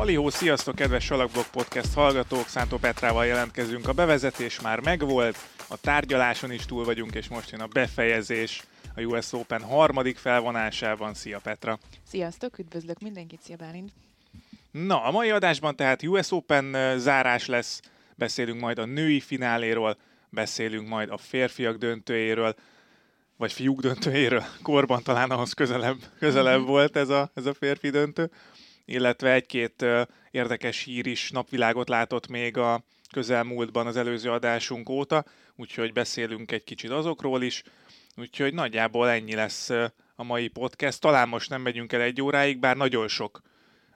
Halihó, sziasztok, kedves Salakblog Podcast hallgatók! Szántó Petrával jelentkezünk. A bevezetés már megvolt, a tárgyaláson is túl vagyunk, és most jön a befejezés a US Open harmadik felvonásában. Szia Petra! Sziasztok, üdvözlök mindenkit, szia Bálint! Na, a mai adásban tehát US Open zárás lesz, beszélünk majd a női fináléról, beszélünk majd a férfiak döntőjéről, vagy fiúk döntőjéről, korban talán ahhoz közelebb, közelebb mm-hmm. volt ez a, ez a férfi döntő, illetve egy-két érdekes hír is napvilágot látott még a közelmúltban az előző adásunk óta, úgyhogy beszélünk egy kicsit azokról is, úgyhogy nagyjából ennyi lesz a mai podcast. Talán most nem megyünk el egy óráig, bár nagyon sok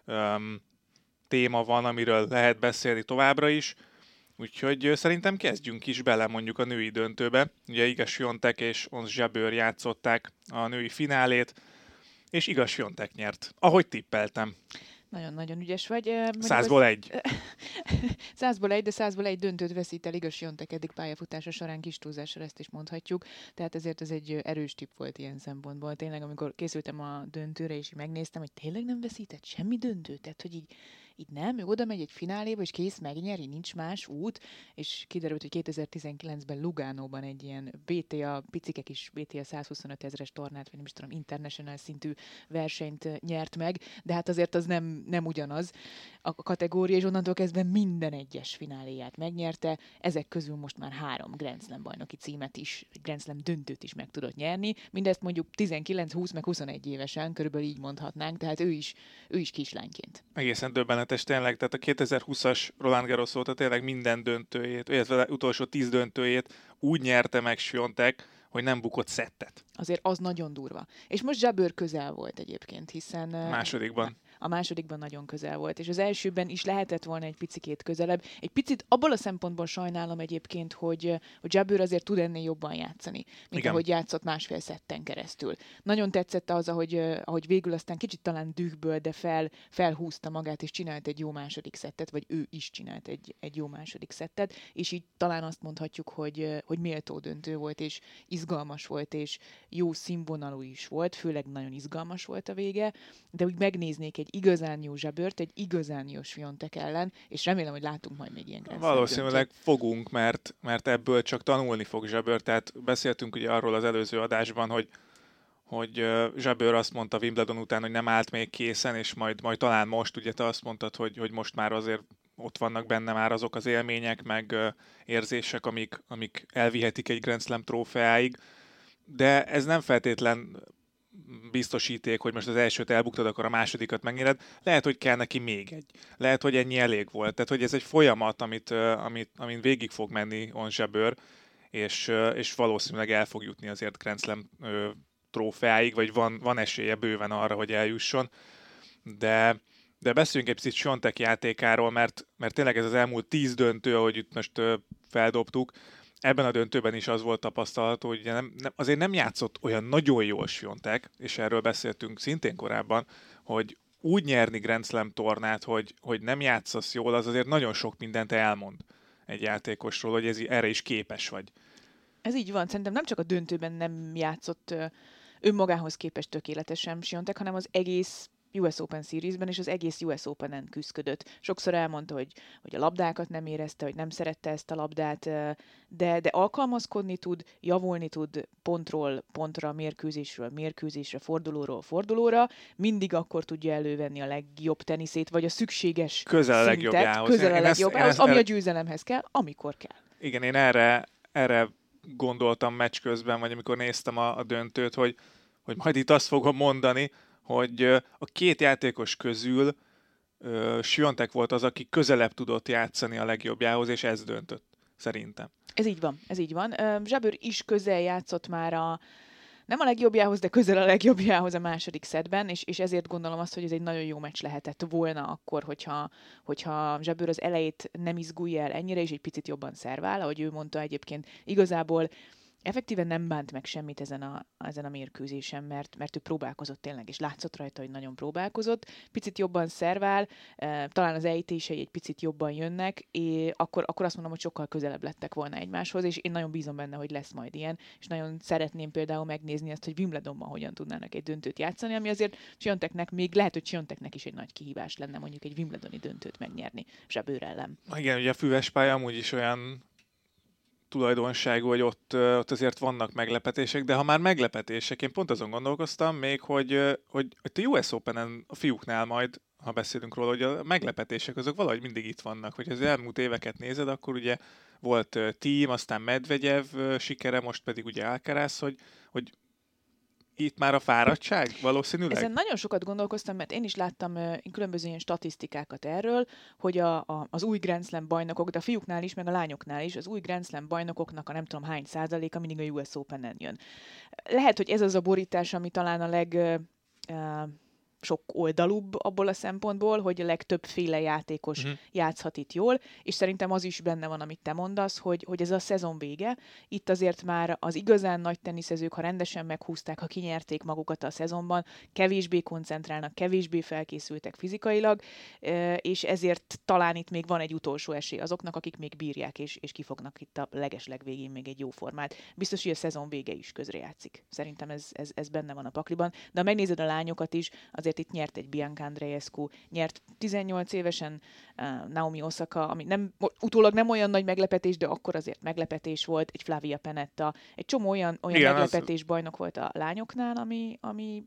um, téma van, amiről lehet beszélni továbbra is, Úgyhogy szerintem kezdjünk is bele mondjuk a női döntőbe. Ugye Igas Jontek és Ons Zsabőr játszották a női finálét, és Igas Jontek nyert, ahogy tippeltem. Nagyon-nagyon ügyes vagy. Százból egy. százból egy, de százból egy döntőt veszít el Igas Jontek eddig pályafutása során kis túlzással ezt is mondhatjuk. Tehát ezért ez egy erős tipp volt ilyen szempontból. Tényleg, amikor készültem a döntőre, és megnéztem, hogy tényleg nem veszített semmi döntőt. Tehát, hogy így így nem, ő oda megy egy fináléba, és kész, megnyeri, nincs más út, és kiderült, hogy 2019-ben Lugánóban egy ilyen BTA, picikek is BTA 125 ezeres tornát, vagy nem is tudom, international szintű versenyt nyert meg, de hát azért az nem, nem ugyanaz a kategória, és onnantól kezdve minden egyes fináléját megnyerte, ezek közül most már három Grand Slam bajnoki címet is, Grand Slam döntőt is meg tudott nyerni, mindezt mondjuk 19, 20 meg 21 évesen, körülbelül így mondhatnánk, tehát ő is, ő is kislányként. Egészen döbbenet döbbenetes tényleg, tehát a 2020-as Roland Garros óta tényleg minden döntőjét, illetve utolsó tíz döntőjét úgy nyerte meg Siontek, hogy nem bukott szettet. Azért az nagyon durva. És most Zsabőr közel volt egyébként, hiszen... Másodikban a másodikban nagyon közel volt, és az elsőben is lehetett volna egy picikét közelebb. Egy picit abból a szempontból sajnálom egyébként, hogy, hogy Jabőr azért tud ennél jobban játszani, mint Igen. ahogy játszott másfél szetten keresztül. Nagyon tetszett az, ahogy, ahogy végül aztán kicsit talán dühből, de fel, felhúzta magát, és csinált egy jó második szettet, vagy ő is csinált egy, egy jó második szettet, és így talán azt mondhatjuk, hogy, hogy méltó döntő volt, és izgalmas volt, és jó színvonalú is volt, főleg nagyon izgalmas volt a vége, de úgy megnéznék egy igazán jó zsebört, egy igazán jó Sviontek ellen, és remélem, hogy látunk majd még ilyen Valószínűleg fogunk, mert, mert ebből csak tanulni fog zsebör. Tehát beszéltünk ugye arról az előző adásban, hogy hogy Zsebőr azt mondta Wimbledon után, hogy nem állt még készen, és majd, majd talán most, ugye te azt mondtad, hogy, hogy most már azért ott vannak benne már azok az élmények, meg érzések, amik, amik elvihetik egy Grand Slam trófeáig, de ez nem feltétlen biztosíték, hogy most az elsőt elbuktad, akkor a másodikat megnyered. Lehet, hogy kell neki még egy. Lehet, hogy ennyi elég volt. Tehát, hogy ez egy folyamat, amit, amit, amin végig fog menni Onzsebőr, és, és valószínűleg el fog jutni azért Grand Slam trófeáig, vagy van, van esélye bőven arra, hogy eljusson. De, de beszéljünk egy picit Sontek játékáról, mert, mert tényleg ez az elmúlt tíz döntő, ahogy itt most feldobtuk, ebben a döntőben is az volt tapasztalható, hogy nem, nem, azért nem játszott olyan nagyon jól Siontek, és erről beszéltünk szintén korábban, hogy úgy nyerni Grand Slam tornát, hogy, hogy nem játszasz jól, az azért nagyon sok mindent elmond egy játékosról, hogy ez, erre is képes vagy. Ez így van, szerintem nem csak a döntőben nem játszott önmagához képest tökéletesen Siontek, hanem az egész US Open Series-ben, és az egész US Open-en küzdött. Sokszor elmondta, hogy, hogy a labdákat nem érezte, hogy nem szerette ezt a labdát, de, de alkalmazkodni tud, javulni tud pontról pontra, mérkőzésről mérkőzésre, fordulóról fordulóra, mindig akkor tudja elővenni a legjobb teniszét, vagy a szükséges Közel a legjobbjához. Közel a legjobbjához, ami a győzelemhez kell, amikor kell. Igen, én erre, erre gondoltam meccs közben, vagy amikor néztem a, a döntőt, hogy, hogy majd itt azt fogom mondani, hogy a két játékos közül Siontek volt az, aki közelebb tudott játszani a legjobbjához, és ez döntött, szerintem. Ez így van, ez így van. Zsabőr is közel játszott már a, nem a legjobbjához, de közel a legjobbjához a második szedben, és, és ezért gondolom azt, hogy ez egy nagyon jó meccs lehetett volna akkor, hogyha, hogyha Zsabőr az elejét nem izgulja el ennyire, és egy picit jobban szervál, ahogy ő mondta egyébként. Igazából effektíven nem bánt meg semmit ezen a, ezen a mérkőzésen, mert, mert ő próbálkozott tényleg, és látszott rajta, hogy nagyon próbálkozott. Picit jobban szervál, e, talán az ejtései egy picit jobban jönnek, és akkor, akkor azt mondom, hogy sokkal közelebb lettek volna egymáshoz, és én nagyon bízom benne, hogy lesz majd ilyen, és nagyon szeretném például megnézni azt, hogy Wimbledonban hogyan tudnának egy döntőt játszani, ami azért Sionteknek még lehet, hogy Sionteknek is egy nagy kihívás lenne mondjuk egy Wimbledoni döntőt megnyerni Zsebőr ellen. Igen, ugye a füves pálya amúgy is olyan tulajdonságú, hogy ott, ott azért vannak meglepetések, de ha már meglepetések, én pont azon gondolkoztam még, hogy, hogy a US Open-en a fiúknál majd, ha beszélünk róla, hogy a meglepetések azok valahogy mindig itt vannak. Hogy az elmúlt éveket nézed, akkor ugye volt Team, aztán Medvegyev sikere, most pedig ugye Alcaraz, hogy, hogy itt már a fáradtság valószínűleg? Ezen nagyon sokat gondolkoztam, mert én is láttam uh, különböző ilyen statisztikákat erről, hogy a, a, az új Grand Slam bajnokok, de a fiúknál is, meg a lányoknál is, az új Grand Slam bajnokoknak a nem tudom hány százaléka mindig a US Open-en jön. Lehet, hogy ez az a borítás, ami talán a leg... Uh, sok oldalúbb abból a szempontból, hogy a legtöbbféle játékos uh-huh. játszhat itt jól, és szerintem az is benne van, amit te mondasz, hogy, hogy ez a szezon vége. Itt azért már az igazán nagy teniszezők, ha rendesen meghúzták, ha kinyerték magukat a szezonban, kevésbé koncentrálnak, kevésbé felkészültek fizikailag, és ezért talán itt még van egy utolsó esély azoknak, akik még bírják, és, és kifognak itt a legesleg végén még egy jó formát. Biztos, hogy a szezon vége is közrejátszik. Szerintem ez, ez, ez benne van a pakliban. De ha megnézed a lányokat is, azért azért itt nyert egy Bianca Andreescu, nyert 18 évesen uh, Naomi Osaka, ami nem, utólag nem olyan nagy meglepetés, de akkor azért meglepetés volt, egy Flavia Penetta, egy csomó olyan, olyan Igen, meglepetés az... bajnok volt a lányoknál, ami, ami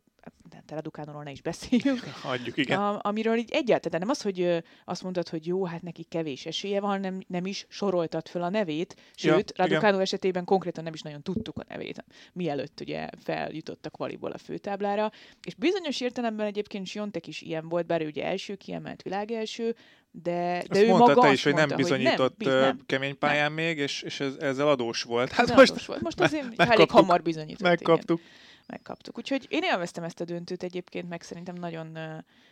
Tele Dukánról ne is beszéljünk. Hagyjuk, igen. A, amiről így egyáltalán nem az, hogy azt mondtad, hogy jó, hát neki kevés esélye van, nem, nem is soroltad föl a nevét, sőt, ja, Raducanu esetében konkrétan nem is nagyon tudtuk a nevét, mielőtt ugye feljutottak valiból a főtáblára, és bizonyos értelemben egyébként Siontek is ilyen volt, bár ő ugye első kiemelt világelső, de, de ő mondta maga te is, hogy nem bizonyított hogy nem, nem, kemény pályán nem. még, és, és ez, ezzel adós volt. Hát most, adós volt. most azért elég hamar bizonyított. Megkaptuk. Igen megkaptuk. Úgyhogy én élveztem ezt a döntőt egyébként, meg szerintem nagyon,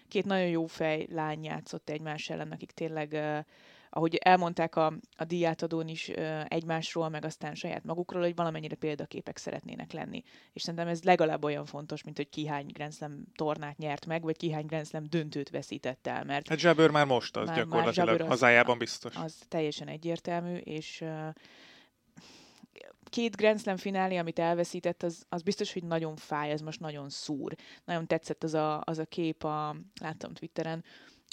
két nagyon jó fej lány játszott egymás ellen, akik tényleg ahogy elmondták a, a díjátadón is egymásról, meg aztán saját magukról, hogy valamennyire példaképek szeretnének lenni. És szerintem ez legalább olyan fontos, mint hogy ki hány Grand Slam tornát nyert meg, vagy ki hány Grand Slam döntőt veszített el. Mert hát Zsebőr már most az már, gyakorlatilag már hazájában biztos. Az teljesen egyértelmű, és két Grand Slam finálé, amit elveszített, az, az biztos, hogy nagyon fáj, ez most nagyon szúr. Nagyon tetszett az a, az a kép, a, láttam Twitteren,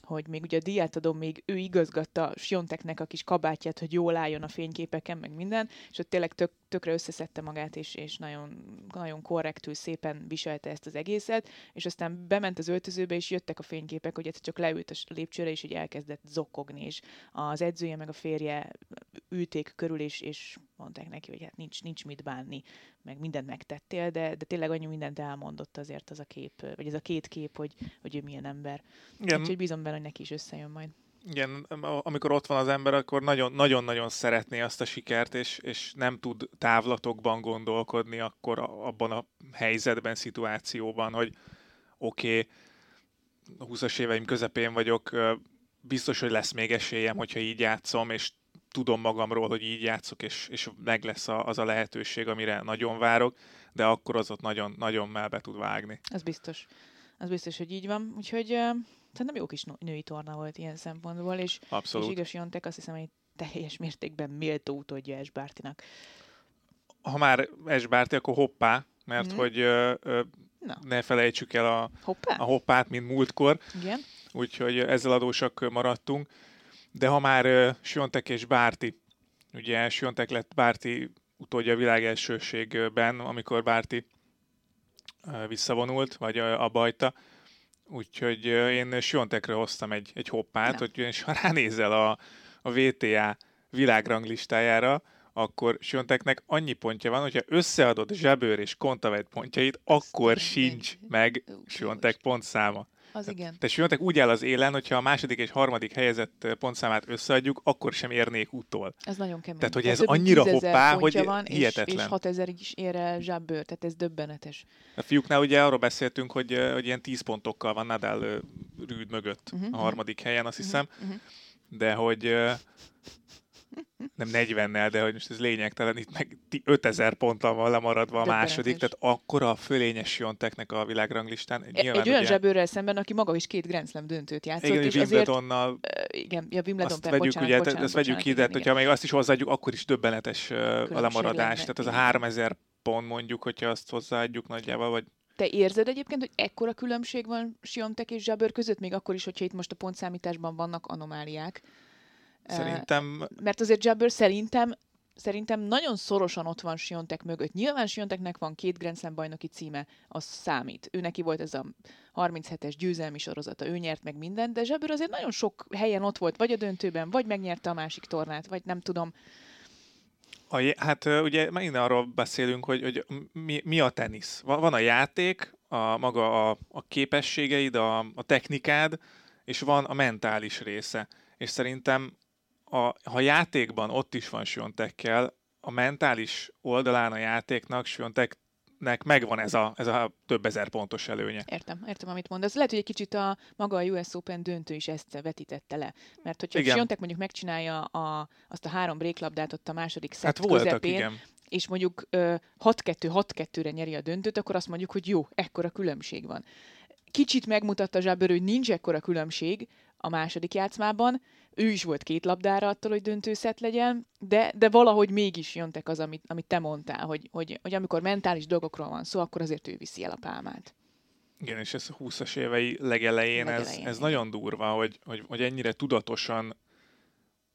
hogy még ugye a diátadom még ő igazgatta Sionteknek a kis kabátját, hogy jól álljon a fényképeken, meg minden, és ott tényleg tök, tökre összeszedte magát, és, és nagyon, nagyon korrektül, szépen viselte ezt az egészet, és aztán bement az öltözőbe, és jöttek a fényképek, hogy csak leült a lépcsőre, és így elkezdett zokkogni, és az edzője meg a férje ülték körül, és, és mondták neki, hogy hát nincs, nincs mit bánni, meg mindent megtettél, de, de tényleg annyi mindent elmondott azért az a kép, vagy ez a két kép, hogy, hogy ő milyen ember. Igen. Úgyhogy bízom benne, hogy neki is összejön majd. Igen, amikor ott van az ember, akkor nagyon-nagyon szeretné azt a sikert, és, és nem tud távlatokban gondolkodni akkor abban a helyzetben, szituációban, hogy oké, okay, 20-as éveim közepén vagyok, biztos, hogy lesz még esélyem, hogyha így játszom, és tudom magamról, hogy így játszok, és, és meg lesz a, az a lehetőség, amire nagyon várok, de akkor az ott nagyon, nagyon melbe tud vágni. Az biztos. Az biztos, hogy így van. Úgyhogy uh, szerintem jó kis női torna volt ilyen szempontból, és, Abszolút. és igaz Jontek azt hiszem, hogy teljes mértékben méltó utódja Esbártinak. Ha már Esbárti, akkor hoppá, mert mm. hogy uh, uh, ne felejtsük el a, hoppá? a hoppát, mint múltkor. Igen. Úgyhogy ezzel adósak maradtunk. De ha már uh, Siontek és Bárti, ugye Siontek lett Bárti utódja a világ elsőségben, amikor Bárti uh, visszavonult, vagy uh, a bajta. Úgyhogy uh, én Siontekről hoztam egy, egy hoppát, hogy és ha ránézel a, a VTA világranglistájára, akkor Sionteknek annyi pontja van, hogyha összeadod Zsebőr és Kontavet pontjait, akkor sincs meg Siontek pontszáma. Az igen. Tehát Siontek úgy áll az élen, hogyha a második és harmadik helyezett pontszámát összeadjuk, akkor sem érnék utól. Ez nagyon kemény. Tehát, hogy ez annyira hoppá, hogy van, hihetetlen. És, és 6000 is ér el zsábbőr, tehát ez döbbenetes. A fiúknál ugye arról beszéltünk, hogy, hogy ilyen 10 pontokkal van Nadal Rüd mögött uh-huh, a harmadik uh-huh. helyen, azt uh-huh, hiszem. Uh-huh. De hogy nem 40-nel, de hogy most ez lényegtelen, itt meg 5000 ponttal van lemaradva a második, tehát akkora a fölényes Jonteknek a világranglistán. E, Nyilván, egy olyan zsebőrrel szemben, aki maga is két Grand Slam döntőt játszott. Igen, és azért, igen, ja, Wimbledon azt per, vegyük, bocsánat, ugye, bocsánat, ezt vegyük ki, de hogyha még azt is hozzáadjuk, akkor is döbbenetes a lemaradás. Lenne, tehát ez a 3000 pont mondjuk, hogyha azt hozzáadjuk nagyjából, vagy te érzed egyébként, hogy ekkora különbség van Siontek és Zsabőr között, még akkor is, hogyha itt most a pontszámításban vannak anomáliák? Szerintem... Mert azért Jabber szerintem szerintem nagyon szorosan ott van Siontek mögött. Nyilván Sionteknek van két Grand Slam bajnoki címe, az számít. Ő neki volt ez a 37-es győzelmi sorozata, ő nyert meg mindent, de Zsabőr azért nagyon sok helyen ott volt, vagy a döntőben, vagy megnyerte a másik tornát, vagy nem tudom. A, hát ugye megint arról beszélünk, hogy, hogy mi, mi a tenisz. Van a játék, a maga a, a képességeid, a, a technikád, és van a mentális része. És szerintem a, ha játékban ott is van Siontekkel, a mentális oldalán a játéknak Sionteknek megvan ez a, ez a több ezer pontos előnye. Értem, értem, amit mondasz. Lehet, hogy egy kicsit a maga a US Open döntő is ezt vetítette le. Mert hogyha. Siontek mondjuk megcsinálja a, azt a három bréklabdát ott a második szett hát voltak, közepén, igen és mondjuk 6-2-6-2-re nyeri a döntőt, akkor azt mondjuk, hogy jó, ekkora különbség van. Kicsit megmutatta Zsábör, hogy nincs ekkora különbség a második játszmában, ő is volt két labdára attól, hogy döntőszet legyen, de, de valahogy mégis jöntek az, amit, amit te mondtál, hogy, hogy, hogy amikor mentális dolgokról van szó, akkor azért ő viszi el a pálmát. Igen, és ez a 20-as évei legelején, legelején ez, ez nagyon durva, hogy, hogy, hogy ennyire tudatosan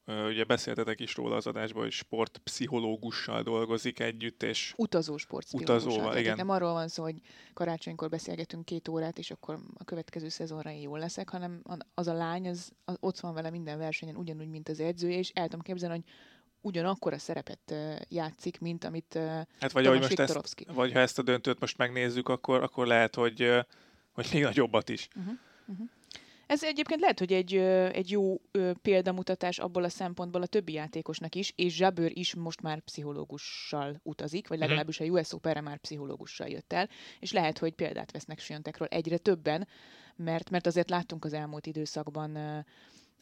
Ugye beszéltetek is róla az adásban, hogy sportpszichológussal dolgozik együtt, és... Utazó sportpszichológussal. Utazóval, igen. Nem arról van szó, hogy karácsonykor beszélgetünk két órát, és akkor a következő szezonra én jól leszek, hanem az a lány, az, az ott van vele minden versenyen, ugyanúgy, mint az edzője, és el tudom képzelni, hogy ugyanakkor a szerepet játszik, mint amit Hát vagy, ahogy most ezt, vagy ha ezt a döntőt most megnézzük, akkor, akkor lehet, hogy, hogy még nagyobbat is. Uh-huh. Uh-huh. Ez egyébként lehet, hogy egy, egy jó példamutatás abból a szempontból a többi játékosnak is, és Zsabőr is most már pszichológussal utazik, vagy mhm. legalábbis a US Open-re már pszichológussal jött el, és lehet, hogy példát vesznek Siontekről egyre többen, mert, mert azért láttunk az elmúlt időszakban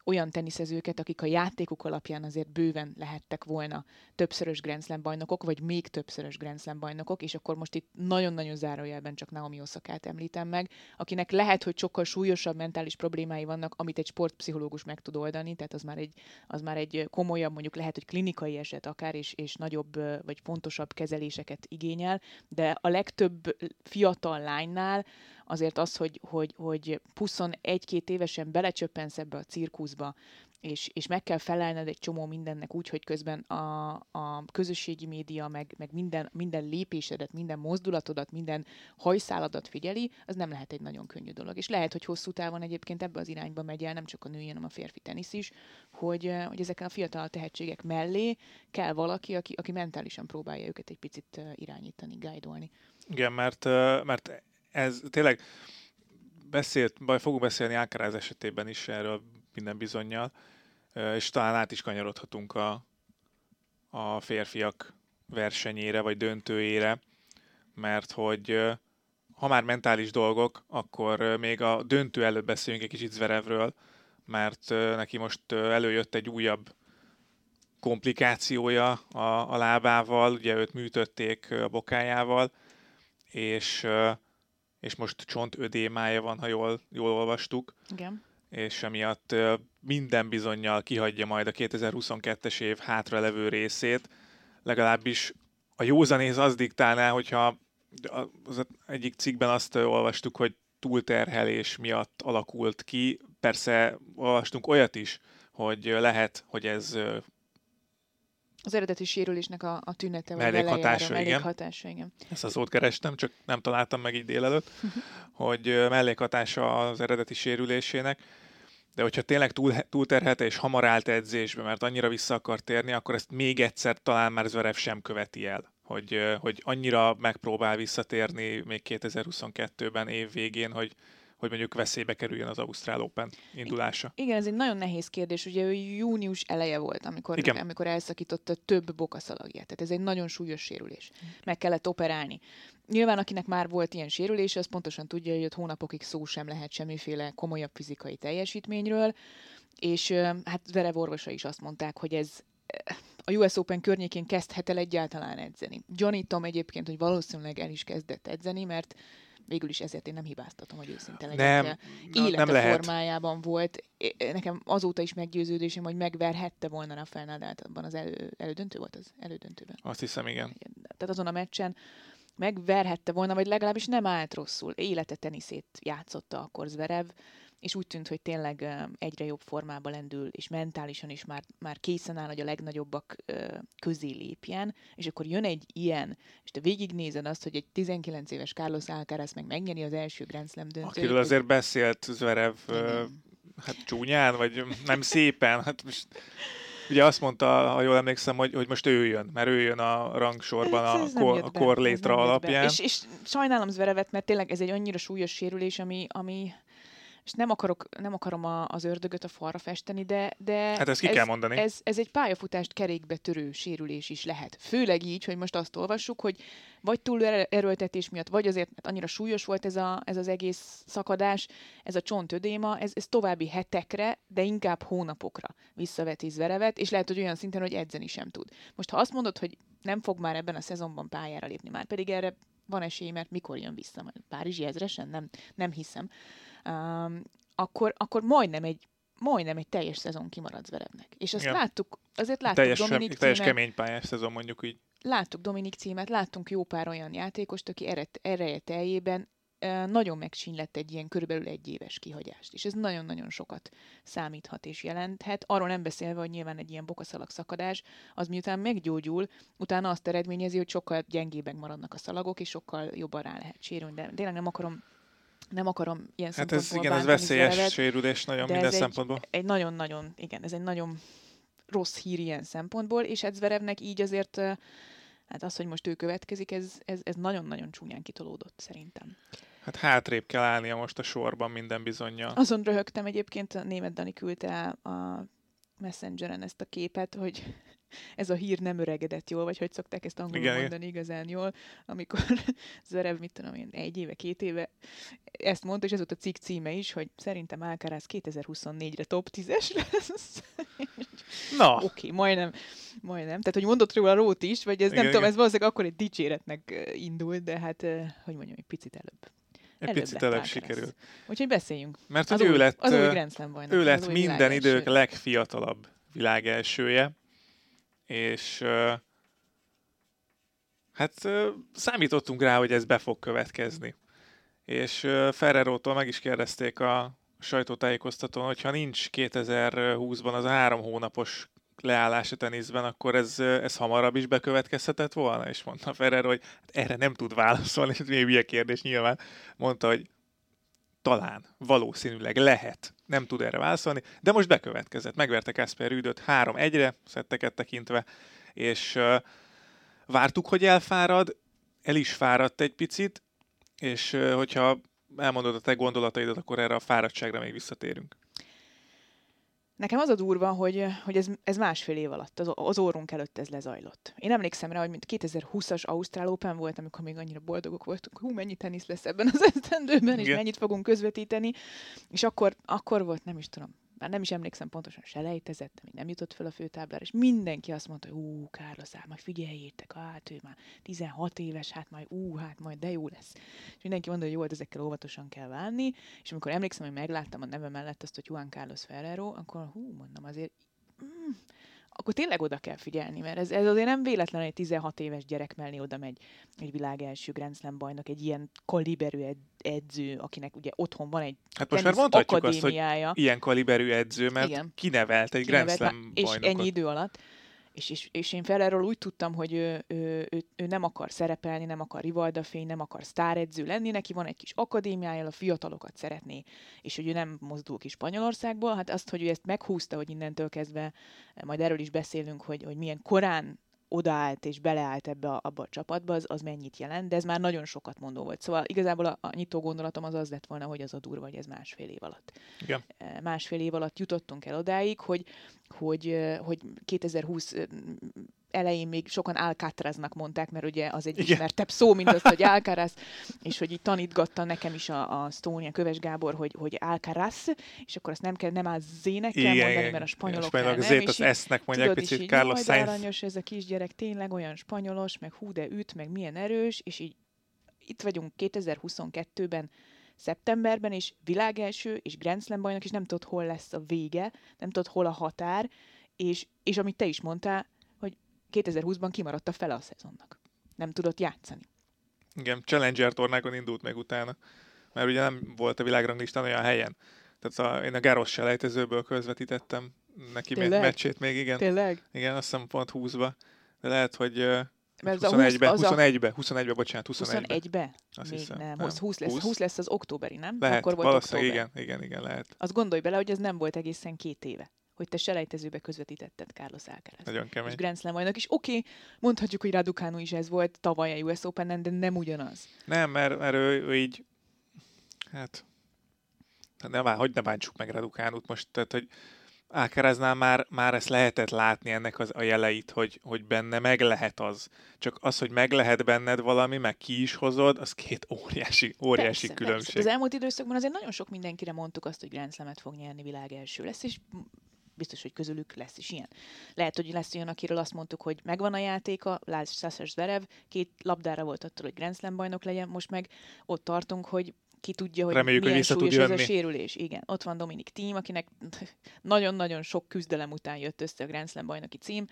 olyan teniszezőket, akik a játékuk alapján azért bőven lehettek volna többszörös Grand Slam bajnokok, vagy még többszörös Grand Slam bajnokok, és akkor most itt nagyon-nagyon zárójelben csak Naomi Osakát említem meg, akinek lehet, hogy sokkal súlyosabb mentális problémái vannak, amit egy sportpszichológus meg tud oldani, tehát az már egy, az már egy komolyabb, mondjuk lehet, hogy klinikai eset akár, és, és nagyobb vagy fontosabb kezeléseket igényel, de a legtöbb fiatal lánynál azért az, hogy, hogy, hogy 21-két évesen belecsöppensz ebbe a cirkuszba, és, és meg kell felelned egy csomó mindennek úgy, hogy közben a, a közösségi média, meg, meg minden, minden lépésedet, minden mozdulatodat, minden hajszáladat figyeli, az nem lehet egy nagyon könnyű dolog. És lehet, hogy hosszú távon egyébként ebbe az irányba megy el, nem csak a női, hanem a férfi tenisz is, hogy, hogy ezeken a fiatal tehetségek mellé kell valaki, aki, aki mentálisan próbálja őket egy picit irányítani, guide Igen, mert, mert ez tényleg beszélt, baj, fogunk beszélni Alcaraz esetében is erről minden bizonyal, és talán át is kanyarodhatunk a, a férfiak versenyére, vagy döntőjére, mert hogy ha már mentális dolgok, akkor még a döntő előtt beszéljünk egy kicsit Zverevről, mert neki most előjött egy újabb komplikációja a, a lábával, ugye őt műtötték a bokájával, és és most csontödémája van, ha jól, jól olvastuk. Igen. És emiatt minden bizonyal kihagyja majd a 2022-es év hátralevő részét. Legalábbis a józanész az diktálná, hogyha az egyik cikkben azt olvastuk, hogy túlterhelés miatt alakult ki. Persze olvastunk olyat is, hogy lehet, hogy ez az eredeti sérülésnek a, a tünete, vagy mellékhatása, mellékhatása, igen. igen. Ezt az szót kerestem, csak nem találtam meg így délelőtt, hogy mellékhatása az eredeti sérülésének. De hogyha tényleg túl, túlterhelte és hamar állt edzésbe, mert annyira vissza akar térni, akkor ezt még egyszer talán már Zverev sem követi el. Hogy, hogy annyira megpróbál visszatérni még 2022-ben év végén, hogy, hogy mondjuk veszélybe kerüljön az Ausztrál Open indulása? Igen, ez egy nagyon nehéz kérdés. Ugye ő június eleje volt, amikor, Igen. amikor elszakította több bokaszalagját. Tehát ez egy nagyon súlyos sérülés. Meg kellett operálni. Nyilván, akinek már volt ilyen sérülés, az pontosan tudja, hogy ott hónapokig szó sem lehet semmiféle komolyabb fizikai teljesítményről, és hát Verev orvosa is azt mondták, hogy ez a US Open környékén kezdhet el egyáltalán edzeni. Gyanítom egyébként, hogy valószínűleg el is kezdett edzeni, mert végül is ezért én nem hibáztatom, hogy őszinte legyek. Nem, Élete nem lehet. formájában volt. Nekem azóta is meggyőződésem, hogy megverhette volna Rafael Nadalt abban az elő, elődöntő volt az elődöntőben. Azt hiszem, igen. Tehát azon a meccsen megverhette volna, vagy legalábbis nem állt rosszul. Élete teniszét játszotta akkor Zverev, és úgy tűnt, hogy tényleg egyre jobb formába lendül, és mentálisan is már, már készen áll, hogy a legnagyobbak közé lépjen, és akkor jön egy ilyen, és te végignézed azt, hogy egy 19 éves Carlos Alcaraz meg megnyeri az első Grand Slam döntőt. Akiről azért beszélt Zverev, Igen. hát csúnyán, vagy nem szépen, hát most Ugye azt mondta, ha jól emlékszem, hogy, hogy most ő jön, mert ő jön a rangsorban Ez- a, ez nem kor, a ez korlétra alapján. És, és sajnálom Zverevet, mert tényleg ez egy annyira súlyos sérülés, ami, ami és nem, akarok, nem akarom a, az ördögöt a falra festeni, de, de Hát ezt ki ez, kell mondani. Ez, ez egy pályafutást kerékbe törő sérülés is lehet. Főleg így, hogy most azt olvassuk, hogy vagy túl er- erőltetés miatt, vagy azért, mert annyira súlyos volt ez, a, ez az egész szakadás, ez a csontödéma, ez, ez további hetekre, de inkább hónapokra visszaveti Ízverevet, és lehet, hogy olyan szinten, hogy edzeni sem tud. Most ha azt mondod, hogy nem fog már ebben a szezonban pályára lépni, már pedig erre van esély, mert mikor jön vissza? Majd Párizsi ezresen? Nem, nem hiszem. Um, akkor, akkor majdnem egy majdnem egy teljes szezon kimarad Zverevnek. És azt Igen. láttuk, azért láttuk teljes, Dominik teljes címet, kemény pályás szezon mondjuk így. láttuk Dominik címet, láttunk jó pár olyan játékost, aki erre, ereje teljében ö, nagyon megsínlett egy ilyen körülbelül egy éves kihagyást. És ez nagyon-nagyon sokat számíthat és jelenthet. Arról nem beszélve, hogy nyilván egy ilyen bokaszalag szakadás, az miután meggyógyul, utána azt eredményezi, hogy sokkal gyengébbek maradnak a szalagok, és sokkal jobban rá lehet sérülni. De tényleg nem akarom nem akarom ilyen Hát ez igen, ez veszélyes Zverevet, sérülés nagyon de minden ez egy- szempontból. egy nagyon-nagyon, igen, ez egy nagyon rossz hír ilyen szempontból, és hát Zverevnek így azért, hát az, hogy most ő következik, ez, ez, ez nagyon-nagyon csúnyán kitolódott szerintem. Hát hátrébb kell állnia most a sorban minden bizonyja. Azon röhögtem egyébként, a német Dani küldte el a Messengeren ezt a képet, hogy ez a hír nem öregedett jól, vagy hogy szokták ezt angolul Igen, igen, igen. mondani igazán jól, amikor Zverev, mit tudom én, egy éve, két éve ezt mondta, és ez volt a cikk címe is, hogy szerintem Alcaraz 2024-re top 10-es lesz. Na, Oké, okay, majdnem, majdnem. Tehát, hogy mondott róla Rót is, vagy ez Igen, nem tudom, igen. ez valószínűleg akkor egy dicséretnek indult, de hát, hogy mondjam, egy picit előbb. egy előbb picit előbb sikerült. Úgyhogy beszéljünk. Mert Az hogy ő új, lett, az új Slam bajnok. ő az lett új minden idők legfiatalabb világelsője, és hát számítottunk rá, hogy ez be fog következni. És Ferrerótól meg is kérdezték a sajtótájékoztatón, hogy ha nincs 2020-ban az a három hónapos leállás a teniszben, akkor ez, ez hamarabb is bekövetkezhetett volna? És mondta Ferrero, hogy hát erre nem tud válaszolni, ez még hülye kérdés nyilván. Mondta, hogy talán, valószínűleg lehet, nem tud erre válaszolni, de most bekövetkezett. Megverte Kasper Rüdöt 3-1-re, szetteket tekintve, és uh, vártuk, hogy elfárad, el is fáradt egy picit, és uh, hogyha elmondod a te gondolataidat, akkor erre a fáradtságra még visszatérünk. Nekem az a durva, hogy, hogy ez, ez másfél év alatt, az, az orrunk előtt ez lezajlott. Én emlékszem rá, hogy mint 2020-as Ausztrál Open volt, amikor még annyira boldogok voltunk, hú, mennyi tenisz lesz ebben az esztendőben, és mennyit fogunk közvetíteni, és akkor, akkor volt, nem is tudom, már nem is emlékszem pontosan, selejtezett, még nem jutott fel a főtáblára, és mindenki azt mondta, hogy ú, Carlos, hát majd figyeljétek, hát ő már 16 éves, hát majd ú, hát majd de jó lesz. És mindenki mondta, hogy jó, hát ezekkel óvatosan kell válni, és amikor emlékszem, hogy megláttam a neve mellett azt, hogy Juan Carlos Ferrero, akkor hú, mondom, azért mm, akkor tényleg oda kell figyelni, mert ez, ez azért nem véletlen, hogy egy 16 éves gyerek mellé oda megy egy világ első Grand Slam bajnok, egy ilyen kaliberű ed- edző, akinek ugye otthon van egy Hát most már mondhatjuk azt, hogy ilyen kaliberű edző, mert Igen. kinevelt egy Grand kinevelt Slam már- és bajnokot. ennyi idő alatt. És, és, és én Ferrerről úgy tudtam, hogy ő, ő, ő, ő nem akar szerepelni, nem akar rivaldafény, nem akar sztáredző lenni, neki van egy kis akadémiája, a fiatalokat szeretné, és hogy ő nem mozdul ki Spanyolországból, hát azt, hogy ő ezt meghúzta, hogy innentől kezdve, majd erről is beszélünk, hogy, hogy milyen korán odaállt és beleállt ebbe a, abba a csapatba, az, az mennyit jelent, de ez már nagyon sokat mondó volt. Szóval igazából a, a nyitó gondolatom az az lett volna, hogy az a durva, hogy ez másfél év alatt Igen. eh, másfél év alatt jutottunk el odáig, hogy, hogy, hogy 2020 eh, elején még sokan Alcatraznak mondták, mert ugye az egy Igen. ismertebb szó, mint az, hogy Alcaraz, és hogy így tanítgatta nekem is a, a Stónia Köves Gábor, hogy, hogy Alcaraz, és akkor azt nem kell, nem áll zének kell mondani, mert a spanyolok spanyolok nem, zét az esznek mondják Tudod, picit így, Carlos Sainz. aranyos ez a kisgyerek, tényleg olyan spanyolos, meg hú, de üt, meg milyen erős, és így itt vagyunk 2022-ben, szeptemberben, és világelső, és Grand Slam bajnok, és nem tudod, hol lesz a vége, nem tudod, hol a határ, és, és amit te is mondtál, 2020-ban kimaradt a fele a szezonnak. Nem tudott játszani. Igen, Challenger tornákon indult meg utána, mert ugye nem volt a világranglistán olyan helyen. Tehát a, én a Gáros selejtezőből közvetítettem neki Tényleg? meccsét még, igen. Tényleg? Igen, azt hiszem pont 20-ba. De lehet, hogy Mert az a 20 21-be, az a- 21-be, 21-be, bocsánat, 21-be. 21-be? Azt Még hiszem. nem. Nem. 20, 20, lesz, 20? 20 lesz az októberi, nem? Lehet, Akkor volt valószínűleg október. igen, igen, igen, lehet. Azt gondolj bele, hogy ez nem volt egészen két éve, hogy te selejtezőbe közvetítetted Carlos Alcaraz. Nagyon és kemény. Grand Slam bajnok, és oké, okay, mondhatjuk, hogy Raducanu is ez volt tavaly a US Open-en, de nem ugyanaz. Nem, mert, mert ő, ő így, hát, hát ne, bá- hogy ne bántsuk meg Radukánut most, tehát, hogy Ákereznál már, már ezt lehetett látni ennek az, a jeleit, hogy, hogy benne meg lehet az. Csak az, hogy meg lehet benned valami, meg ki is hozod, az két óriási, óriási persze, különbség. Persze. Az elmúlt időszakban azért nagyon sok mindenkire mondtuk azt, hogy Grand Slam-et fog nyerni világ első lesz, és biztos, hogy közülük lesz is ilyen. Lehet, hogy lesz olyan, akiről azt mondtuk, hogy megvan a játéka, Sasha Zverev, két labdára volt attól, hogy Grand Slam bajnok legyen, most meg ott tartunk, hogy ki tudja, hogy Reméljük, hogy milyen tud súlyos ez a sérülés. Igen, ott van Dominik Thiem, akinek nagyon-nagyon sok küzdelem után jött össze a Grand Slam bajnoki cím.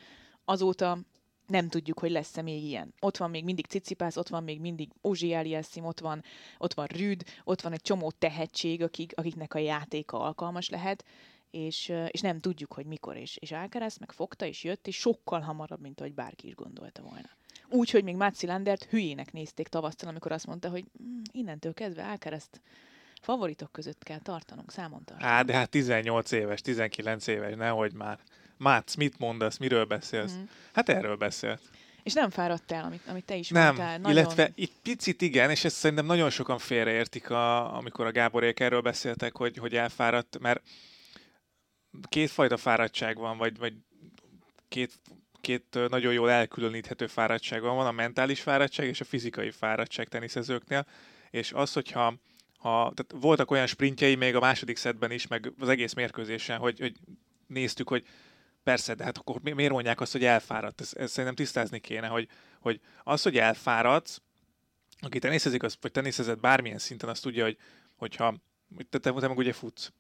Azóta nem tudjuk, hogy lesz-e még ilyen. Ott van még mindig Cicipász, ott van még mindig Ozsi Aliassim, ott van, ott van Rüd, ott van egy csomó tehetség, akik, akiknek a játéka alkalmas lehet, és, és nem tudjuk, hogy mikor. És, és Alcaraz meg fogta, és jött, és sokkal hamarabb, mint ahogy bárki is gondolta volna. Úgy, hogy még Mátzi Landert hülyének nézték tavasztal, amikor azt mondta, hogy mm, innentől kezdve Alcarazt favoritok között kell tartanunk, számon tartanunk. Á, de hát 18 éves, 19 éves, nehogy már. Mátsz, mit mondasz, miről beszélsz? Mhm. Hát erről beszélt. És nem fáradt el, amit, amit te is Nem, mondtál. Nagyon... illetve itt picit igen, és ezt szerintem nagyon sokan félreértik, a, amikor a Gáborék erről beszéltek, hogy, hogy elfáradt, mert kétfajta fáradtság van, vagy, vagy két, két nagyon jól elkülöníthető fáradtság van. Van a mentális fáradtság és a fizikai fáradtság teniszezőknél, és az, hogyha ha, tehát voltak olyan sprintjei még a második szedben is, meg az egész mérkőzésen, hogy, hogy néztük, hogy persze, de hát akkor mi- miért mondják azt, hogy elfáradt? Ezt, ezt szerintem tisztázni kéne, hogy, hogy az, hogy elfáradsz, aki teniszezik, az, vagy teniszezett bármilyen szinten, azt tudja, hogy hogyha te, te, te meg ugye futsz,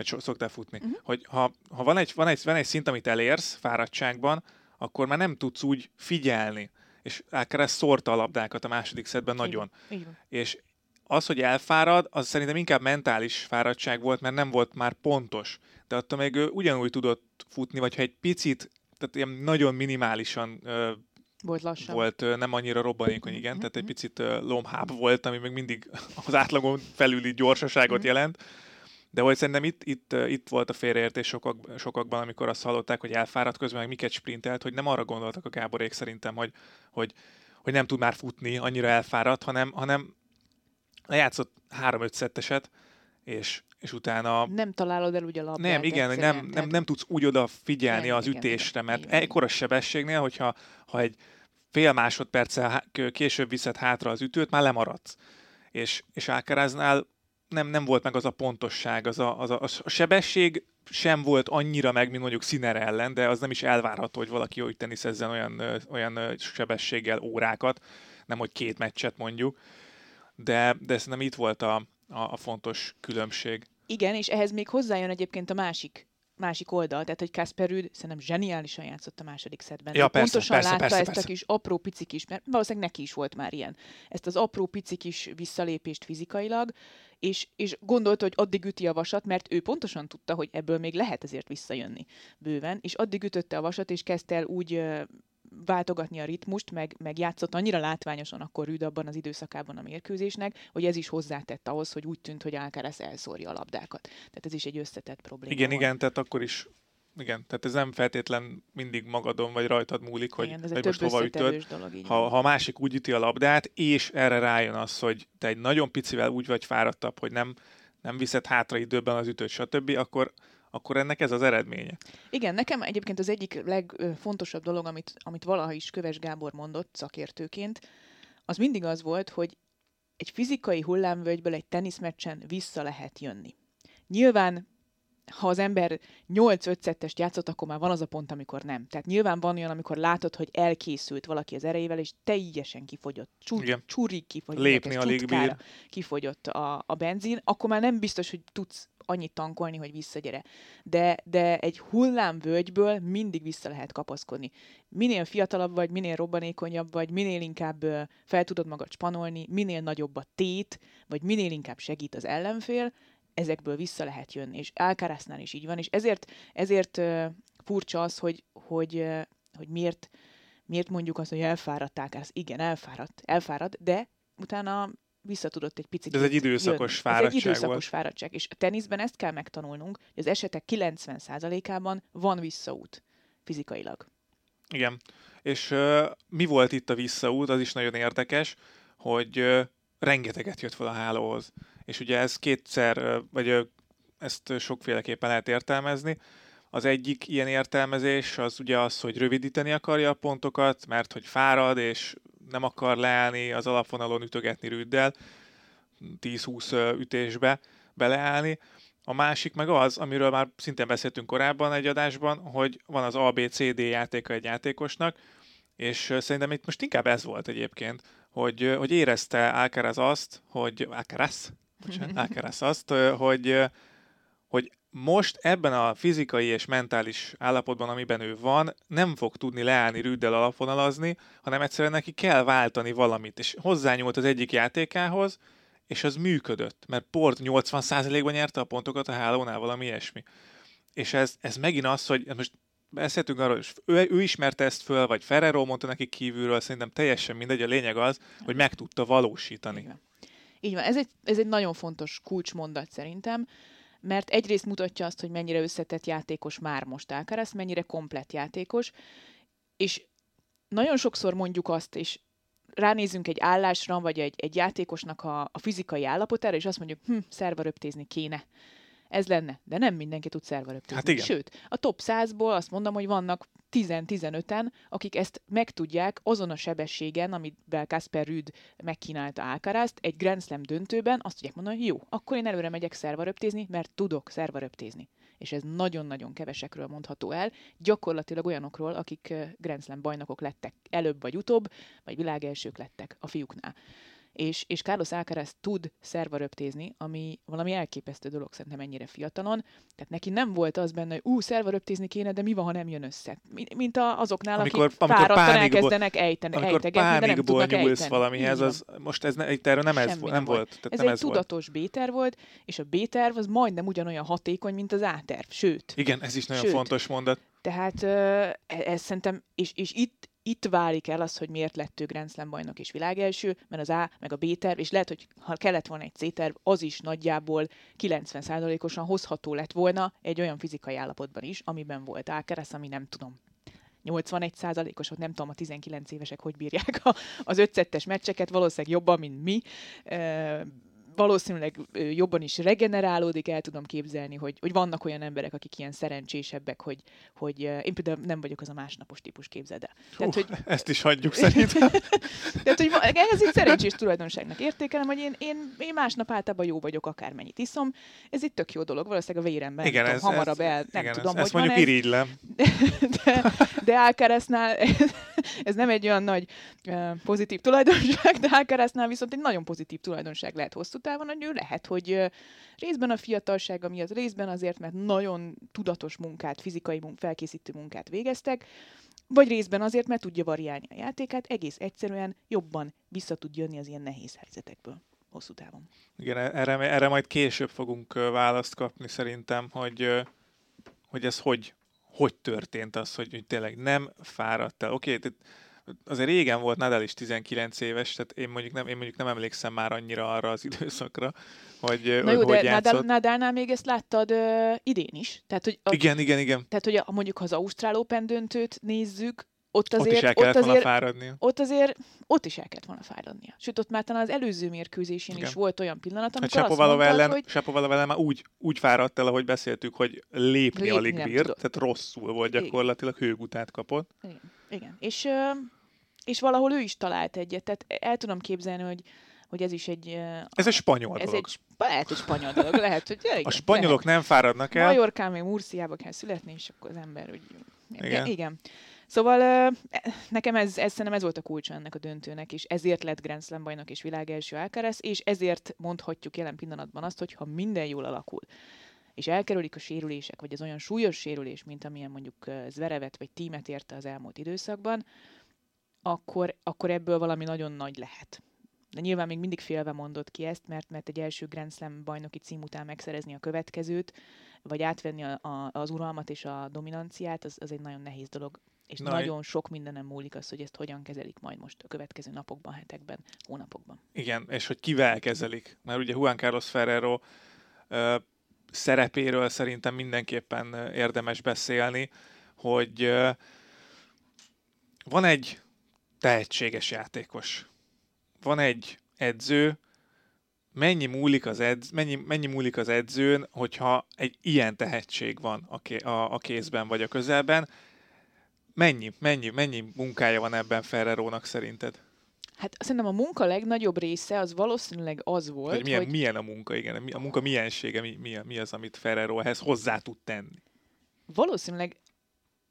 vagy so, szoktál futni, uh-huh. hogy ha, ha van, egy, van, egy, van egy szint, amit elérsz fáradtságban, akkor már nem tudsz úgy figyelni. És ez szórta a labdákat a második szedben nagyon. Így van. És az, hogy elfárad, az szerintem inkább mentális fáradtság volt, mert nem volt már pontos. De attól még ő ugyanúgy tudott futni, vagy ha egy picit, tehát ilyen nagyon minimálisan ö, Volt lassabb. volt, ö, nem annyira robbanékony, igen, Mhm, tehát egy mhm. picit ö, lomhább volt, ami még mindig az átlagon felüli gyorsaságot jelent. De hogy szerintem itt, itt, itt volt a félreértés sokak, sokakban, amikor azt hallották, hogy elfáradt közben, meg miket sprintelt, hogy nem arra gondoltak a Gáborék szerintem, hogy, hogy, hogy nem tud már futni, annyira elfáradt, hanem, hanem lejátszott három-öt szetteset, és, és utána Nem találod el úgy a labdát. nem, igen, nem, nem, nem tudsz úgy odafigyelni Igen, az igen, ütésre, mert igen, ekkora sebességnél, hogyha ha egy fél másodperccel később viszed hátra az ütőt, már lemaradsz. És, és Alcaraznál nem, nem volt meg az a pontosság, az a, az a, a sebesség sem volt annyira meg, mint mondjuk Sziner ellen, de az nem is elvárható, hogy valaki úgy teniszezzen olyan, olyan sebességgel órákat, nem hogy két meccset mondjuk, de, de szerintem itt volt a, a, a fontos különbség. Igen, és ehhez még hozzájön egyébként a másik másik oldal, tehát hogy Kasper Rüd szerintem zseniálisan játszott a második szedben. Ja, persze, pontosan persze, látta persze, ezt persze. a kis apró pici kis, mert valószínűleg neki is volt már ilyen, ezt az apró pici kis visszalépést fizikailag, és, és gondolta, hogy addig üti a vasat, mert ő pontosan tudta, hogy ebből még lehet ezért visszajönni bőven, és addig ütötte a vasat, és kezdte el úgy váltogatni a ritmust, meg, meg játszott annyira látványosan akkor Rüd abban az időszakában a mérkőzésnek, hogy ez is hozzátett ahhoz, hogy úgy tűnt, hogy Alcaraz elszórja a labdákat. Tehát ez is egy összetett probléma. Igen, volt. igen, tehát akkor is igen, tehát ez nem feltétlen mindig magadon vagy rajtad múlik, hogy, igen, ez hogy most hova ütöd. összetevős dolog. Így Ha, ha a másik úgy üti a labdát, és erre rájön az, hogy te egy nagyon picivel úgy vagy fáradtabb, hogy nem, nem viszed hátra időben az ütőt, stb., akkor, akkor ennek ez az eredménye. Igen, nekem egyébként az egyik legfontosabb dolog, amit, amit valaha is Köves Gábor mondott szakértőként, az mindig az volt, hogy egy fizikai hullámvölgyből egy teniszmeccsen vissza lehet jönni. Nyilván ha az ember 8-5 szettest játszott, akkor már van az a pont, amikor nem. Tehát nyilván van olyan, amikor látod, hogy elkészült valaki az erejével, és teljesen kifogyott, csur, csurig kifogyott, Lépni alig bír. kifogyott a, a benzin, akkor már nem biztos, hogy tudsz annyit tankolni, hogy visszagyere. De, de egy hullámvölgyből mindig vissza lehet kapaszkodni. Minél fiatalabb vagy, minél robbanékonyabb vagy, minél inkább fel tudod magad spanolni, minél nagyobb a tét, vagy minél inkább segít az ellenfél, ezekből vissza lehet jönni, és Alcaraznál is így van, és ezért, ezért furcsa az, hogy, hogy, hogy miért, miért mondjuk azt, hogy elfáradt Alcaraz. Igen, elfáradt, elfáradt, de utána visszatudott egy picit. Ez egy időszakos jönni. fáradtság Ez egy időszakos volt. fáradtság, és a teniszben ezt kell megtanulnunk, hogy az esetek 90%-ában van visszaút fizikailag. Igen, és uh, mi volt itt a visszaút, az is nagyon érdekes, hogy uh, rengeteget jött fel a hálóhoz és ugye ez kétszer, vagy ezt sokféleképpen lehet értelmezni. Az egyik ilyen értelmezés az ugye az, hogy rövidíteni akarja a pontokat, mert hogy fárad, és nem akar leállni az alapvonalon ütögetni rüddel, 10-20 ütésbe beleállni. A másik meg az, amiről már szintén beszéltünk korábban egy adásban, hogy van az ABCD játéka egy játékosnak, és szerintem itt most inkább ez volt egyébként, hogy, hogy érezte Alcaraz azt, hogy Alcaraz, bocsánat, Alcaraz azt, hogy, hogy most ebben a fizikai és mentális állapotban, amiben ő van, nem fog tudni leállni rüddel alapvonalazni, hanem egyszerűen neki kell váltani valamit. És hozzányúlt az egyik játékához, és az működött, mert Port 80%-ban nyerte a pontokat a hálónál, valami ilyesmi. És ez, ez megint az, hogy most beszéltünk arról, hogy ő, ő ismerte ezt föl, vagy Ferrero mondta neki kívülről, szerintem teljesen mindegy, a lényeg az, hogy meg tudta valósítani. Igen. Így van, ez egy, ez egy nagyon fontos kulcsmondat szerintem, mert egyrészt mutatja azt, hogy mennyire összetett játékos már most Alcaraz, mennyire komplett játékos, és nagyon sokszor mondjuk azt, és ránézünk egy állásra, vagy egy, egy játékosnak a, a fizikai állapotára, és azt mondjuk, hm, szervaröptézni kéne ez lenne. De nem mindenki tud szerveröptézni. Hát igen. Sőt, a top 100-ból azt mondom, hogy vannak 10-15-en, akik ezt meg tudják azon a sebességen, amivel Kasper Rüd megkínálta Alcarazt, egy Grand Slam döntőben azt tudják mondani, hogy jó, akkor én előre megyek szervaröptézni, mert tudok szervaröptézni. És ez nagyon-nagyon kevesekről mondható el, gyakorlatilag olyanokról, akik Grand Slam bajnokok lettek előbb vagy utóbb, vagy világelsők lettek a fiúknál és, és Carlos Alcaraz tud szervaröptézni, ami valami elképesztő dolog szerintem ennyire fiatalon. Tehát neki nem volt az benne, hogy ú, szervaröptézni kéne, de mi van, ha nem jön össze. Mint a, azoknál, amikor, akik amikor fáradtan elkezdenek ejteni, amikor ejtegetni, de nem tudnak ejteni. valamihez, az, most ez ne, erre nem ez nem, nem volt. Tehát ez nem egy ez tudatos B-terv volt, és a B-terv az majdnem ugyanolyan hatékony, mint az A-terv, sőt. Igen, ez is nagyon sőt, fontos mondat. Tehát e, ez szerintem, és, és itt, itt válik el az, hogy miért lett ő Grand Slam bajnok és világelső, mert az A meg a B terv, és lehet, hogy ha kellett volna egy C terv, az is nagyjából 90%-osan hozható lett volna egy olyan fizikai állapotban is, amiben volt Alcaraz, ami nem tudom, 81 százalékos, nem tudom, a 19 évesek hogy bírják a, az ötszettes meccseket, valószínűleg jobban, mint mi valószínűleg jobban is regenerálódik, el tudom képzelni, hogy, hogy vannak olyan emberek, akik ilyen szerencsésebbek, hogy, hogy én például nem vagyok az a másnapos típus, képzeld el. Tehát, hogy... Ezt is hagyjuk szerintem. Tehát, hogy ez egy szerencsés tulajdonságnak értékelem, hogy én, én, én másnap általában jó vagyok, akármennyit iszom. Ez egy tök jó dolog, valószínűleg a véremben igen, tudom, ez, hamarabb el, nem igen, tudom, ez, hogy ezt mondjuk irigylem. De, de, Alcaráznál ez nem egy olyan nagy pozitív tulajdonság, de Alcaráznál viszont egy nagyon pozitív tulajdonság lehet hosszú távon, hogy ő lehet, hogy részben a fiatalsága miatt, részben azért, mert nagyon tudatos munkát, fizikai munk, felkészítő munkát végeztek, vagy részben azért, mert tudja variálni a játékát, egész egyszerűen jobban vissza tud jönni az ilyen nehéz helyzetekből hosszú távon. Igen, erre, erre majd később fogunk választ kapni szerintem, hogy, hogy ez hogy, hogy történt az, hogy, hogy tényleg nem fáradt el. Oké, okay, azért régen volt Nadal is 19 éves, tehát én mondjuk nem, én mondjuk nem emlékszem már annyira arra az időszakra, hogy Na jó, hogy de Nadal, Nadalnál még ezt láttad uh, idén is. Tehát, hogy a, igen, igen, igen. Tehát, hogy a, mondjuk ha az Ausztrál Open döntőt nézzük, ott Ott azért, is el kellett ott volna azért, fáradnia. ott azért, ott is el kellett volna fáradnia. Sőt, ott már talán az előző mérkőzésén Igen. is volt olyan pillanat, Hát amikor azt Sapovalov mondtad, ellen, hogy Sapovalov ellen már úgy, úgy fáradt el, ahogy beszéltük, hogy lépni, Lépni alig nem bír, tudott. tehát rosszul volt Igen. gyakorlatilag, hőgutát kapott. Igen, igen. És, ö, és valahol ő is talált egyet, tehát el tudom képzelni, hogy, hogy ez is egy... Ez egy spanyol ez dolog. egy, lehet, hogy spanyol dolog, lehet, hogy ja, igen, A spanyolok nem fáradnak lehet. el. Majorkán, még Murciába kell születni, és akkor az ember úgy... Igen. Igen. Szóval nekem ez, ez szerintem ez volt a kulcsa ennek a döntőnek, és ezért lett Grand Slam bajnok és világ első Alcaraz, és ezért mondhatjuk jelen pillanatban azt, hogy ha minden jól alakul, és elkerülik a sérülések, vagy az olyan súlyos sérülés, mint amilyen mondjuk Zverevet vagy tímet érte az elmúlt időszakban, akkor, akkor ebből valami nagyon nagy lehet. De nyilván még mindig félve mondott ki ezt, mert, mert egy első Grand Slam bajnoki cím után megszerezni a következőt, vagy átvenni a, a, az uralmat és a dominanciát, az, az egy nagyon nehéz dolog. És Na, nagyon sok mindenem múlik az, hogy ezt hogyan kezelik majd most a következő napokban, hetekben, hónapokban. Igen, és hogy kivel kezelik. Mert ugye Juan Carlos Ferrero ö, szerepéről szerintem mindenképpen érdemes beszélni, hogy ö, van egy tehetséges játékos, van egy edző, mennyi múlik az, edz, mennyi, mennyi múlik az edzőn, hogyha egy ilyen tehetség van a, ké, a, a kézben vagy a közelben, mennyi, mennyi, mennyi munkája van ebben Ferrerónak szerinted? Hát szerintem a munka legnagyobb része az valószínűleg az volt, Hogy milyen, hogy milyen a munka, igen. A munka miensége, mi, mi, mi az, amit Ferrero ehhez hozzá tud tenni. valószínűleg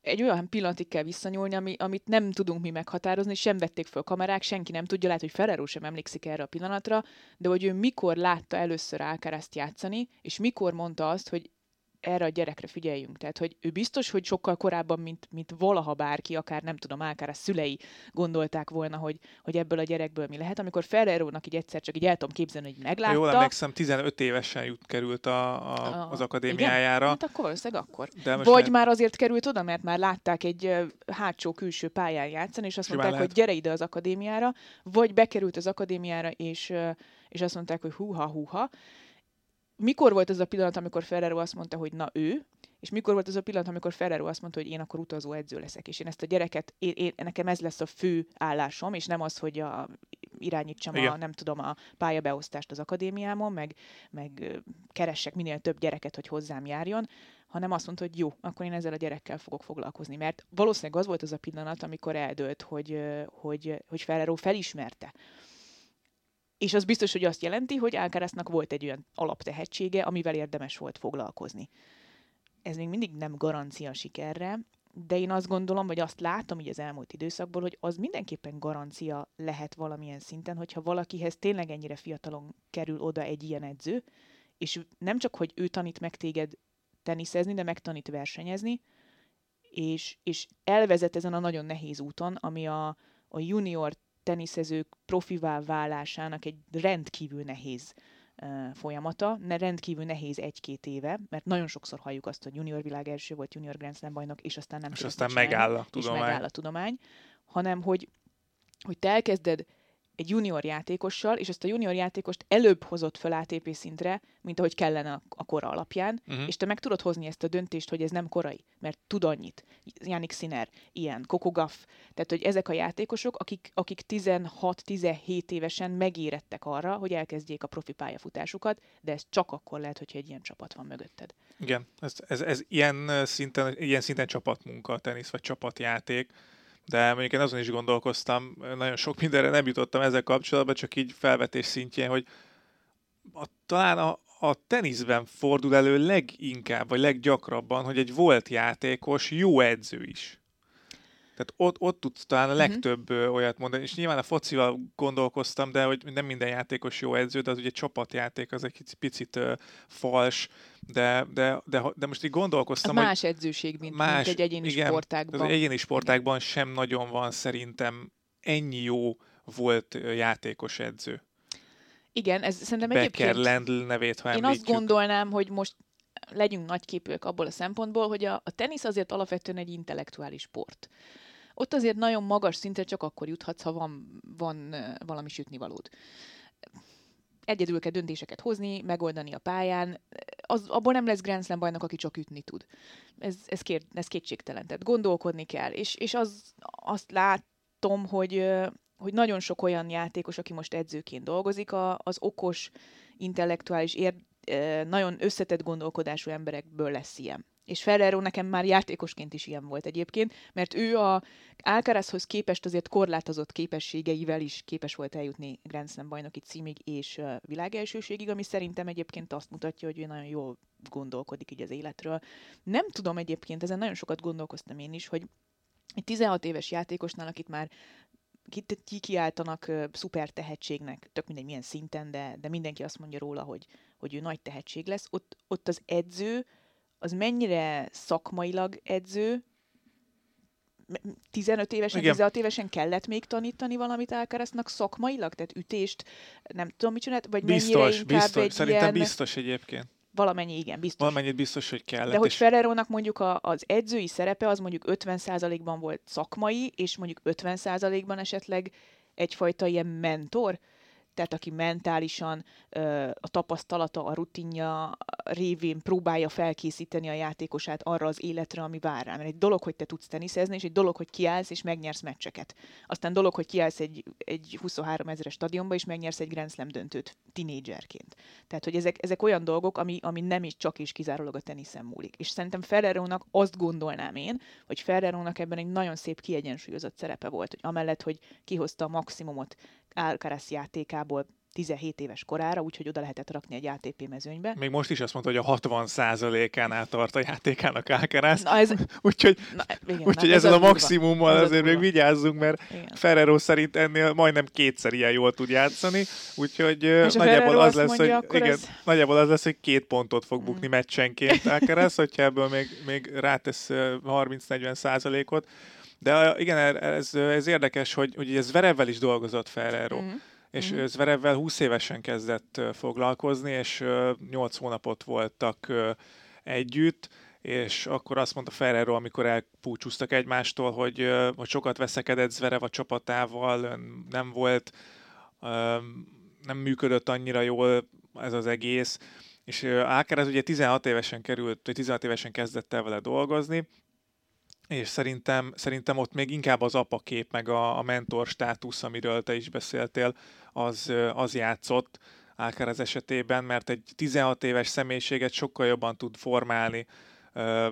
egy olyan pillanatig kell visszanyúlni, ami, amit nem tudunk mi meghatározni, sem vették föl kamerák, senki nem tudja, lehet, hogy Ferrero sem emlékszik erre a pillanatra, de hogy ő mikor látta először Alcarazt játszani, és mikor mondta azt, hogy erre a gyerekre figyeljünk. Tehát, hogy ő biztos, hogy sokkal korábban, mint, mint valaha bárki, akár nem tudom, Alcaraz szülei gondolták volna, hogy, hogy ebből a gyerekből mi lehet. Amikor Ferrerónak így egyszer csak így el tudom képzelni, hogy meglátta. jól emlékszem, 15 évesen jut, került a, a, a- az akadémiájára. Igen? Hát akkor valószínűleg akkor. De Vagy lehet- már azért került oda, mert már látták egy hátsó külső pályán játszani, és azt Simán mondták, lehet. hogy gyere ide az akadémiára, vagy bekerült az akadémiára, és, és azt mondták, hogy húha, húha. Mikor volt az a pillanat, amikor Ferrero azt mondta, hogy na ő, és mikor volt az a pillanat, amikor Ferrero azt mondta, hogy én akkor utazó edző leszek, és én ezt a gyereket, én, én, nekem ez lesz a fő állásom, és nem az, hogy a, irányítsam a, Igen. nem tudom, a pályabeosztást az akadémiámon, meg, meg keressek minél több gyereket, hogy hozzám járjon, hanem azt mondta, hogy jó, akkor én ezzel a gyerekkel fogok foglalkozni. Mert valószínűleg az volt az a pillanat, amikor eldőlt, hogy, hogy, hogy Ferrero felismerte. És az biztos, hogy azt jelenti, hogy Alcaraznak volt egy olyan alaptehetsége, amivel érdemes volt foglalkozni. Ez még mindig nem garancia sikerre, de én azt gondolom, vagy azt látom így az elmúlt időszakból, hogy az mindenképpen garancia lehet valamilyen szinten, hogyha valakihez tényleg ennyire fiatalon kerül oda egy ilyen edző, és nem csak, hogy ő tanít meg téged teniszezni, de megtanít versenyezni, és, és elvezet ezen a nagyon nehéz úton, ami a, a junior teniszezők profivá válásának egy rendkívül nehéz folyamata, ne rendkívül nehéz egy-két éve, mert nagyon sokszor halljuk azt, hogy junior világ első volt, junior Grand Slam bajnok, és aztán nem és aztán megáll a és tudomány. megáll a tudomány, hanem hogy, hogy te elkezded egy junior játékossal, és ezt a junior játékost előbb hozott fel ATP szintre, mint ahogy kellene a- kora alapján, Uh-huh. és te meg tudod hozni ezt a döntést, hogy ez nem korai, mert tud annyit. Yannick Sinner, ilyen, Coco Gauff, tehát hogy ezek a játékosok, akik, akik 16-17 évesen megérettek arra, hogy elkezdjék a profi pályafutásukat, de ez csak akkor lehet, hogyha egy ilyen csapat van mögötted. Igen, ez, ez, ez ilyen, szinten, ilyen szinten csapatmunka a tenisz, vagy csapatjáték, de mondjuk én azon is gondolkoztam, nagyon sok mindenre nem jutottam ezzel kapcsolatban, csak így felvetés szintjén, hogy a, talán a, a teniszben fordul elő leginkább, vagy leggyakrabban, hogy egy volt játékos jó edző is. Tehát ott, ott tudsz talán a legtöbb uh-huh. olyat mondani, és nyilván a focival gondolkoztam, de hogy nem minden játékos jó edző, de az ugye csapatjáték, az egy picit uh, fals, de, de, de, de most így Az gondolkoztam, hogy más edzőség, mint, más- mint egy egyéni igen, sportágban. az egyéni sportákban sem nagyon van szerintem ennyi jó volt játékos edző. Igen, ez szerintem Becker, egyébként... Lendl nevét, ha Én azt említjük. gondolnám, hogy most legyünk nagyképűek abból a szempontból, hogy a, a tenisz azért alapvetően egy intellektuális sport. Ott azért nagyon magas szintre csak akkor juthatsz, ha van, van valami sütnivalód. Egyedül kell döntéseket hozni, megoldani a pályán. az, abból nem lesz Grand Slam bajnok, aki csak ütni tud. Ez, ez, kér, ez kétségtelen. Tehát gondolkodni kell. És, és az, azt látom, hogy, hogy nagyon sok olyan játékos, aki most edzőként dolgozik, a, az okos, intellektuális, ér, nagyon összetett gondolkodású emberekből lesz ilyen. És Ferrero nekem már játékosként is ilyen volt egyébként, mert ő a Alcarazhoz képest azért korlátozott képességeivel is képes volt eljutni Grand Slam bajnoki címig és világelsőségig, ami szerintem egyébként azt mutatja, hogy ő nagyon jól gondolkodik így az életről. Nem tudom egyébként, ezen nagyon sokat gondolkoztam én is, hogy egy 16 éves játékosnál, akit már kikiáltanak uh, szuper tehetségnek, tök mindegy milyen szinten, de, de mindenki azt mondja róla, hogy, hogy ő nagy tehetség lesz, ott, ott az edző az mennyire szakmailag edző, 15 évesen, Igen. 16 évesen kellett még tanítani valamit Alcaraznak szakmailag? Tehát ütést, nem tudom, mit csinált? Vagy biztos, mennyire inkább biztos, egy szerintem ilyen... biztos egyébként. Valamennyi, igen, biztos. Valamennyit biztos, hogy kellett. De hogy és... Ferrerónak mondjuk a, az edzői szerepe az mondjuk 50%-ban volt szakmai, és mondjuk 50%-ban esetleg egyfajta ilyen mentor, tehát aki mentálisan a tapasztalata, a rutinja révén próbálja felkészíteni a játékosát arra az életre, ami vár rá. Mert egy dolog, hogy te tudsz teniszezni, és egy dolog, hogy kiállsz és megnyersz meccseket. Aztán dolog, hogy kiállsz egy, egy 23 ezeres stadionba, és megnyersz egy Grand Slam döntőt tinédzserként. Tehát, hogy ezek, ezek olyan dolgok, ami, ami nem is csak is kizárólag a teniszen múlik. És szerintem Ferrerónak azt gondolnám én, hogy Ferrerónak ebben egy nagyon szép kiegyensúlyozott szerepe volt, hogy amellett, hogy kihozta a maximumot Alcaraz játékából 17 éves korára, úgyhogy oda lehetett rakni egy ATP mezőnybe. Még most is azt mondta, hogy a 60%-ánál tart a játékának Alcaraz. Na ez... úgyhogy na, igen, úgyhogy na, ezzel ez a maximummal ez azért még vigyázzunk, mert igen. Ferrero szerint ennél majdnem kétszer ilyen jól tud játszani, úgyhogy És nagyjából az lesz, mondja, hogy, igen, ez... nagyjából az lesz, hogy két pontot fog bukni mm. meccsenként Alcaraz, hogyha ebből még, még rátesz 30-40 százalékot. De igen, ez, ez érdekes, hogy, hogy ez Verevvel is dolgozott Ferrero. Mm és mm-hmm. Zverevvel 20 évesen kezdett foglalkozni, és 8 hónapot voltak együtt, és akkor azt mondta Ferrero, amikor elpúcsúztak egymástól, hogy, hogy sokat veszekedett Zverev a csapatával, nem volt, nem működött annyira jól ez az egész, és Alcaraz ugye 16 évesen került, vagy 16 évesen kezdett el vele dolgozni, és szerintem, szerintem ott még inkább az apakép, meg a, a mentor státusz, amiről te is beszéltél, az, az játszott Alcaraz esetében, mert egy 16 éves személyiséget sokkal jobban tud formálni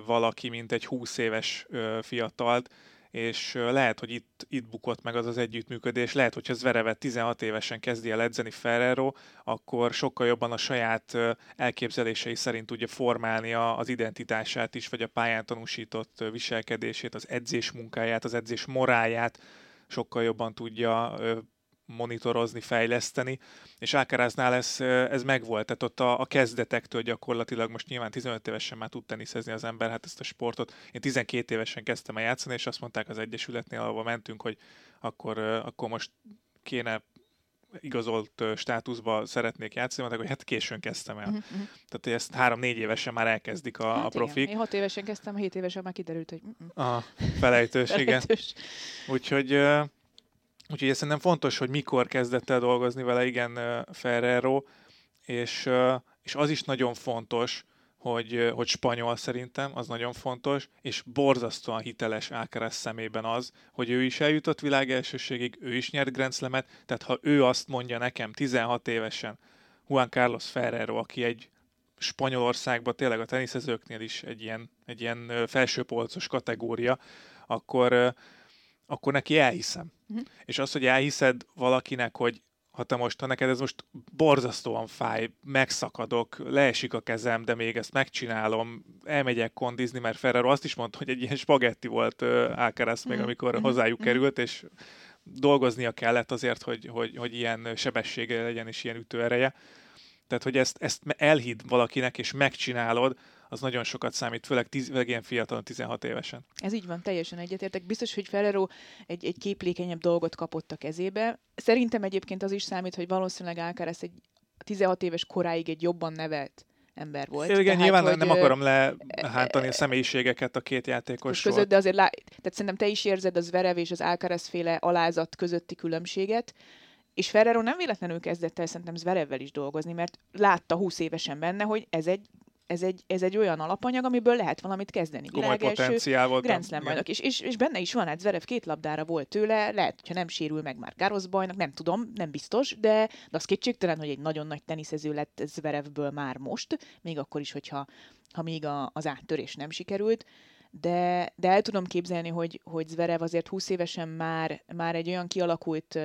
valaki, mint egy 20 éves fiatalt, és lehet, hogy itt, itt bukott meg az az együttműködés. Lehet, hogyha Zverevet 16 évesen kezdi el edzeni Ferrero, akkor sokkal jobban a saját elképzelései szerint tudja formálni az identitását is, vagy a pályán tanúsított viselkedését, az edzés munkáját, az edzés moráját sokkal jobban tudja monitorozni, fejleszteni, és Alcaraznál ez, ez megvolt, tehát ott a, a kezdetektől gyakorlatilag most nyilván 15 évesen már tud teniszezni az ember, hát ezt a sportot. Én 12 évesen kezdtem el játszani, és azt mondták az Egyesületnél, ahova mentünk, hogy akkor, akkor most kéne igazolt státuszba szeretnék játszani, mondták, hogy hát későn kezdtem el. Uh-huh. Tehát ezt három-négy évesen már elkezdik a, hát a profik. Igen. Én hat évesen kezdtem, hét évesen már kiderült, hogy... Uh-uh. felejtős, felejtős, igen. Úgyhogy Úgyhogy szerintem fontos, hogy mikor kezdett el dolgozni vele, igen, Ferrero, és, és az is nagyon fontos, hogy, hogy spanyol szerintem, az nagyon fontos, és borzasztóan hiteles Alcaraz szemében az, hogy ő is eljutott világ ő is nyert Grand Slam-et, tehát ha ő azt mondja nekem 16 évesen, Juan Carlos Ferrero, aki egy Spanyolországban tényleg a teniszezőknél is egy ilyen, egy ilyen felsőpolcos kategória, akkor, akkor neki elhiszem. Uh-huh. És az, hogy elhiszed valakinek, hogy ha te most, ha neked ez most borzasztóan fáj, megszakadok, leesik a kezem, de még ezt megcsinálom, elmegyek kondizni, mert Ferrero azt is mondta, hogy egy ilyen spagetti volt uh, Alcaraz még, mhm. amikor uh-huh. hozzájuk került, és dolgoznia kellett azért, hogy, hogy, hogy ilyen sebessége legyen és ilyen ütőereje. Tehát, hogy ezt, ezt elhidd valakinek, és megcsinálod, az nagyon sokat számít, főleg, tíz, főleg ilyen fiatalon, 16 évesen. Ez így van, teljesen egyetértek. Biztos, hogy Ferrero egy, egy képlékenyebb dolgot kapott a kezébe. Szerintem egyébként az is számít, hogy valószínűleg Alcaraz egy 16 éves koráig egy jobban nevelt ember volt. Igen, tehát, nyilván hogy, nem akarom lehántani a személyiségeket a két játékos között, de azért lá... tehát szerintem te is érzed az Verev és az Alcaraz féle alázat közötti különbséget, és Ferrero nem véletlenül kezdett el szerintem Zverevvel is dolgozni, mert látta 20 évesen benne, hogy ez egy ez egy, ez egy olyan alapanyag, amiből lehet valamit kezdeni. Komoly potenciál volt. Grand Slam bajnok. És, és, és, benne is van, hát Zverev két labdára volt tőle, lehet, hogyha nem sérül meg már Garros bajnok, nem tudom, nem biztos, de, de az kétségtelen, hogy egy nagyon nagy teniszező lett Zverevből már most, még akkor is, hogyha ha még a, az áttörés nem sikerült de, de el tudom képzelni, hogy, hogy Zverev azért 20 évesen már, már egy olyan kialakult,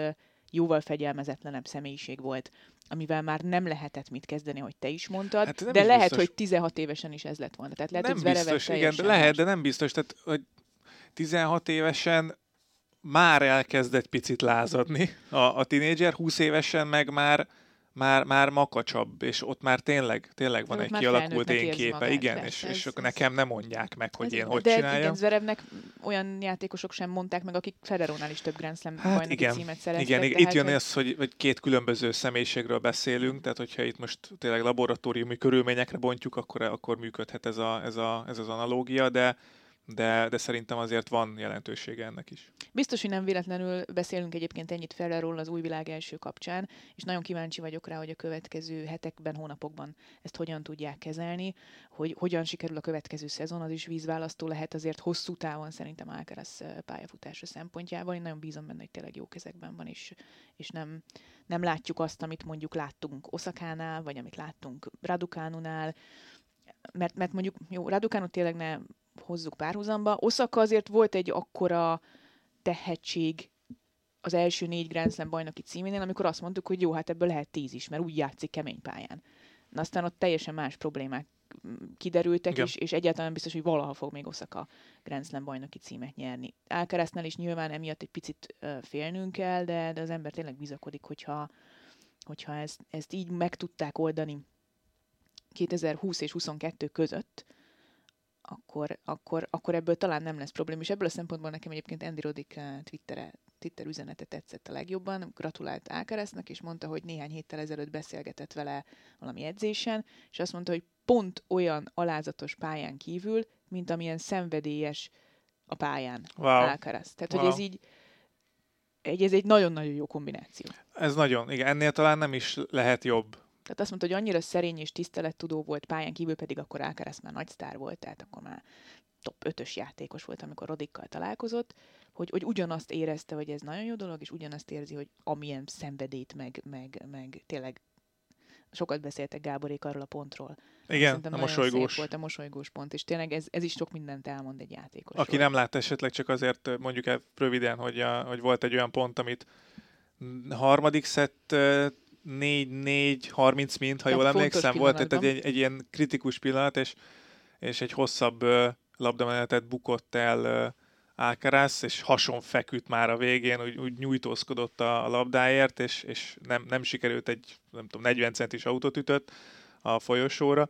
jóval fegyelmezetlenebb személyiség volt, amivel már nem lehetett mit kezdeni, hogy te is mondtad, hát de lehet, biztos. hogy 16 évesen is ez lett volna. Tehát lehet, nem hogy biztos, igen, de lehet, de nem biztos. Tehát, hogy 16 évesen már elkezd egy picit lázadni a, a tinédzser, 20 évesen meg már már, már makacsabb, és ott már tényleg, tényleg van egy kialakult én képe, igen, és, ez, és ez, nekem nem mondják meg, hogy ez, én hogy de csináljam. igen, Zverevnek olyan játékosok sem mondták meg, akik Federónál is több Grand Slam hát igen, címet szereztek. Igen, igen. itt jön hogy... az, hogy, hogy két különböző személyiségről beszélünk, tehát hogyha itt most tényleg laboratóriumi körülményekre bontjuk, akkor, akkor működhet ez, a, ez, a, ez az analógia, de de, de szerintem azért van jelentősége ennek is. Biztos, hogy nem véletlenül beszélünk egyébként ennyit Ferrerról az új világ első kapcsán, és nagyon kíváncsi vagyok rá, hogy a következő hetekben, hónapokban ezt hogyan tudják kezelni, hogy hogyan sikerül a következő szezon, az is vízválasztó lehet azért hosszú távon szerintem Alcaraz pályafutása szempontjából. Én nagyon bízom benne, hogy tényleg jó kezekben van, és, és nem, nem látjuk azt, amit mondjuk láttunk Oszakánál, vagy amit láttunk Radukánunál, mert, mert mondjuk, jó, Raducanu tényleg ne hozzuk párhuzamba. Oszaka azért volt egy akkora tehetség az első négy Grand Slam bajnoki címénél, amikor azt mondtuk, hogy jó, hát ebből lehet tíz is, mert úgy játszik kemény pályán. Na aztán ott teljesen más problémák mm, kiderültek, és, és egyáltalán biztos, hogy valaha fog még Osaka Grand Slam bajnoki címet nyerni. Alcarazznál is nyilván emiatt egy picit uh, félnünk kell, de, de az ember tényleg bizakodik, hogyha, hogyha ezt, ezt így meg tudták oldani 2020 és 22 között, akkor, akkor, akkor ebből talán nem lesz probléma. És ebből a szempontból nekem egyébként Andy Roddick eh, Twittere, Twitter üzenete tetszett a legjobban. Gratulált Ákeresznek, és mondta, hogy néhány héttel ezelőtt beszélgetett vele valami edzésen, és azt mondta, hogy pont olyan alázatos pályán kívül, mint amilyen szenvedélyes a pályán wow. Alcaraz. Tehát, wow. hogy ez így egy, ez egy nagyon-nagyon jó kombináció. Ez nagyon, igen, ennél talán nem is lehet jobb. Tehát azt mondta, hogy annyira szerény és tisztelettudó volt pályán kívül, pedig akkor Alcaraz már nagy sztár volt, tehát akkor már top 5-ös játékos volt, amikor Rodikkal találkozott, hogy, hogy ugyanazt érezte, hogy ez nagyon jó dolog, és ugyanazt érzi, hogy amilyen szenvedét, meg, meg, meg tényleg sokat beszéltek Gáborék arról a pontról. Igen, Szerintem a mosolygós. volt a mosolygós pont, és tényleg ez, ez is sok mindent elmond egy játékos. Aki nem lát esetleg csak azért mondjuk el röviden, hogy, a, hogy volt egy olyan pont, amit harmadik szett 4-4-30 mint, ha jól emlékszem, volt egy, egy, egy ilyen kritikus pillanat, és, és egy hosszabb uh, labdamenetet bukott el uh, Alcaraz, és hason feküdt már a végén, úgy, úgy nyújtózkodott a, a labdáért, és, és nem, nem sikerült egy, nem tudom, 40 centis autót ütött a folyosóra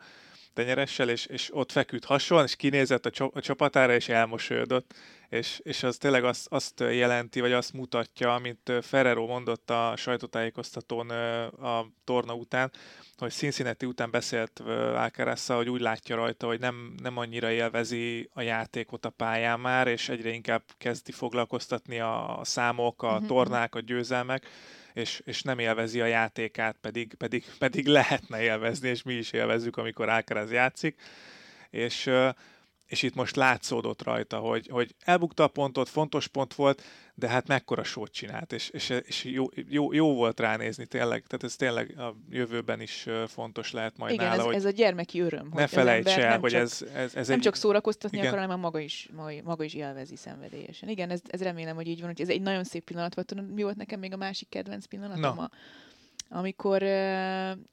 tenyeressel, és, és ott feküdt hason, és kinézett a, a csapatára, és elmosolyodott. És, és az tényleg azt, azt jelenti, vagy azt mutatja, amit Ferrero mondott a sajtótájékoztatón a torna után, hogy Cincinnati után beszélt alcaraz hogy úgy látja rajta, hogy nem, nem annyira élvezi a játékot a pályán már, és egyre inkább kezdi foglalkoztatni a számok, a mhm, tornák, a győzelmek, és, és nem élvezi a játékát, pedig, pedig, pedig lehetne élvezni, és mi is élvezzük, amikor Alcaraz játszik. És és itt most látszódott rajta, hogy, hogy elbukta a pontot, fontos pont volt, de hát mekkora sót csinált, és, és, és jó, jó, jó volt ránézni tényleg, tehát ez tényleg a jövőben is fontos lehet majd igen, nála, ez, hogy ez a gyermeki öröm. Ne felejts el, hogy csak, ez, ez, ez Nem egy... csak szórakoztatni igen. akar, hanem maga is, maga is élvezi szenvedélyesen. Igen, ez, ez remélem, hogy így van, hogy ez egy nagyon szép pillanat volt. Mi volt nekem még a másik kedvenc pillanatom? No. A, amikor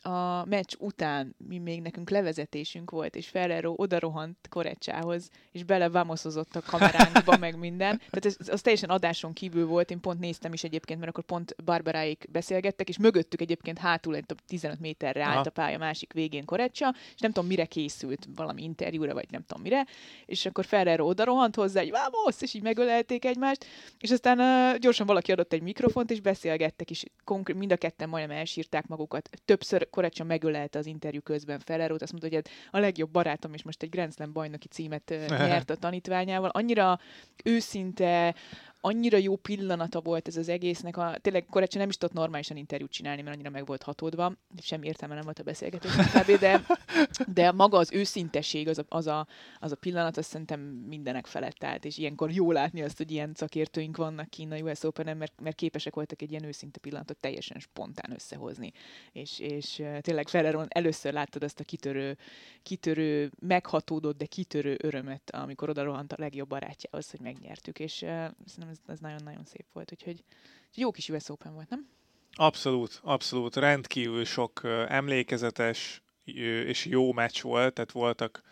a meccs után mi még nekünk levezetésünk volt, és Ferrero odarohant Korecsához, és belevámoszozott a kameránkba, meg minden. Tehát ez, az teljesen adáson kívül volt, én pont néztem is egyébként, mert akkor pont Barbaráik beszélgettek, és mögöttük egyébként hátul egy 15 méterre állt Aha. a pálya másik végén Korecsa, és nem tudom mire készült, valami interjúra, vagy nem tudom mire, és akkor Ferrero odarohant hozzá, egy vámosz, és így megölelték egymást, és aztán uh, gyorsan valaki adott egy mikrofont, és beszélgettek, és konkrét, mind a ketten majdnem elsírták magukat. Többször Korecsa megölelte az interjú közben Ferrerót, azt mondta, hogy ez a legjobb barátom, és most egy Grand Slam bajnoki címet nyert a tanítványával. Annyira őszinte, annyira jó pillanata volt ez az egésznek. A, tényleg Korecs nem is tudott normálisan interjút csinálni, mert annyira meg volt hatódva. Semmi értelme nem volt a beszélgetés. De, de maga az őszintesség, az a, az, a, az a pillanat, azt szerintem mindenek felett állt, és ilyenkor jó látni azt, hogy ilyen szakértőink vannak kín a US open mert, mert képesek voltak egy ilyen őszinte pillanatot teljesen spontán összehozni. És, és tényleg Ferreron először láttad azt a kitörő, kitörő, meghatódott, de kitörő örömet, amikor oda rohant a legjobb barátjához, hogy megnyertük, és uh, szerintem ez, ez nagyon-nagyon szép volt, úgyhogy jó kis US Open volt, nem? Abszolút, abszolút. Rendkívül sok emlékezetes és jó meccs volt, tehát voltak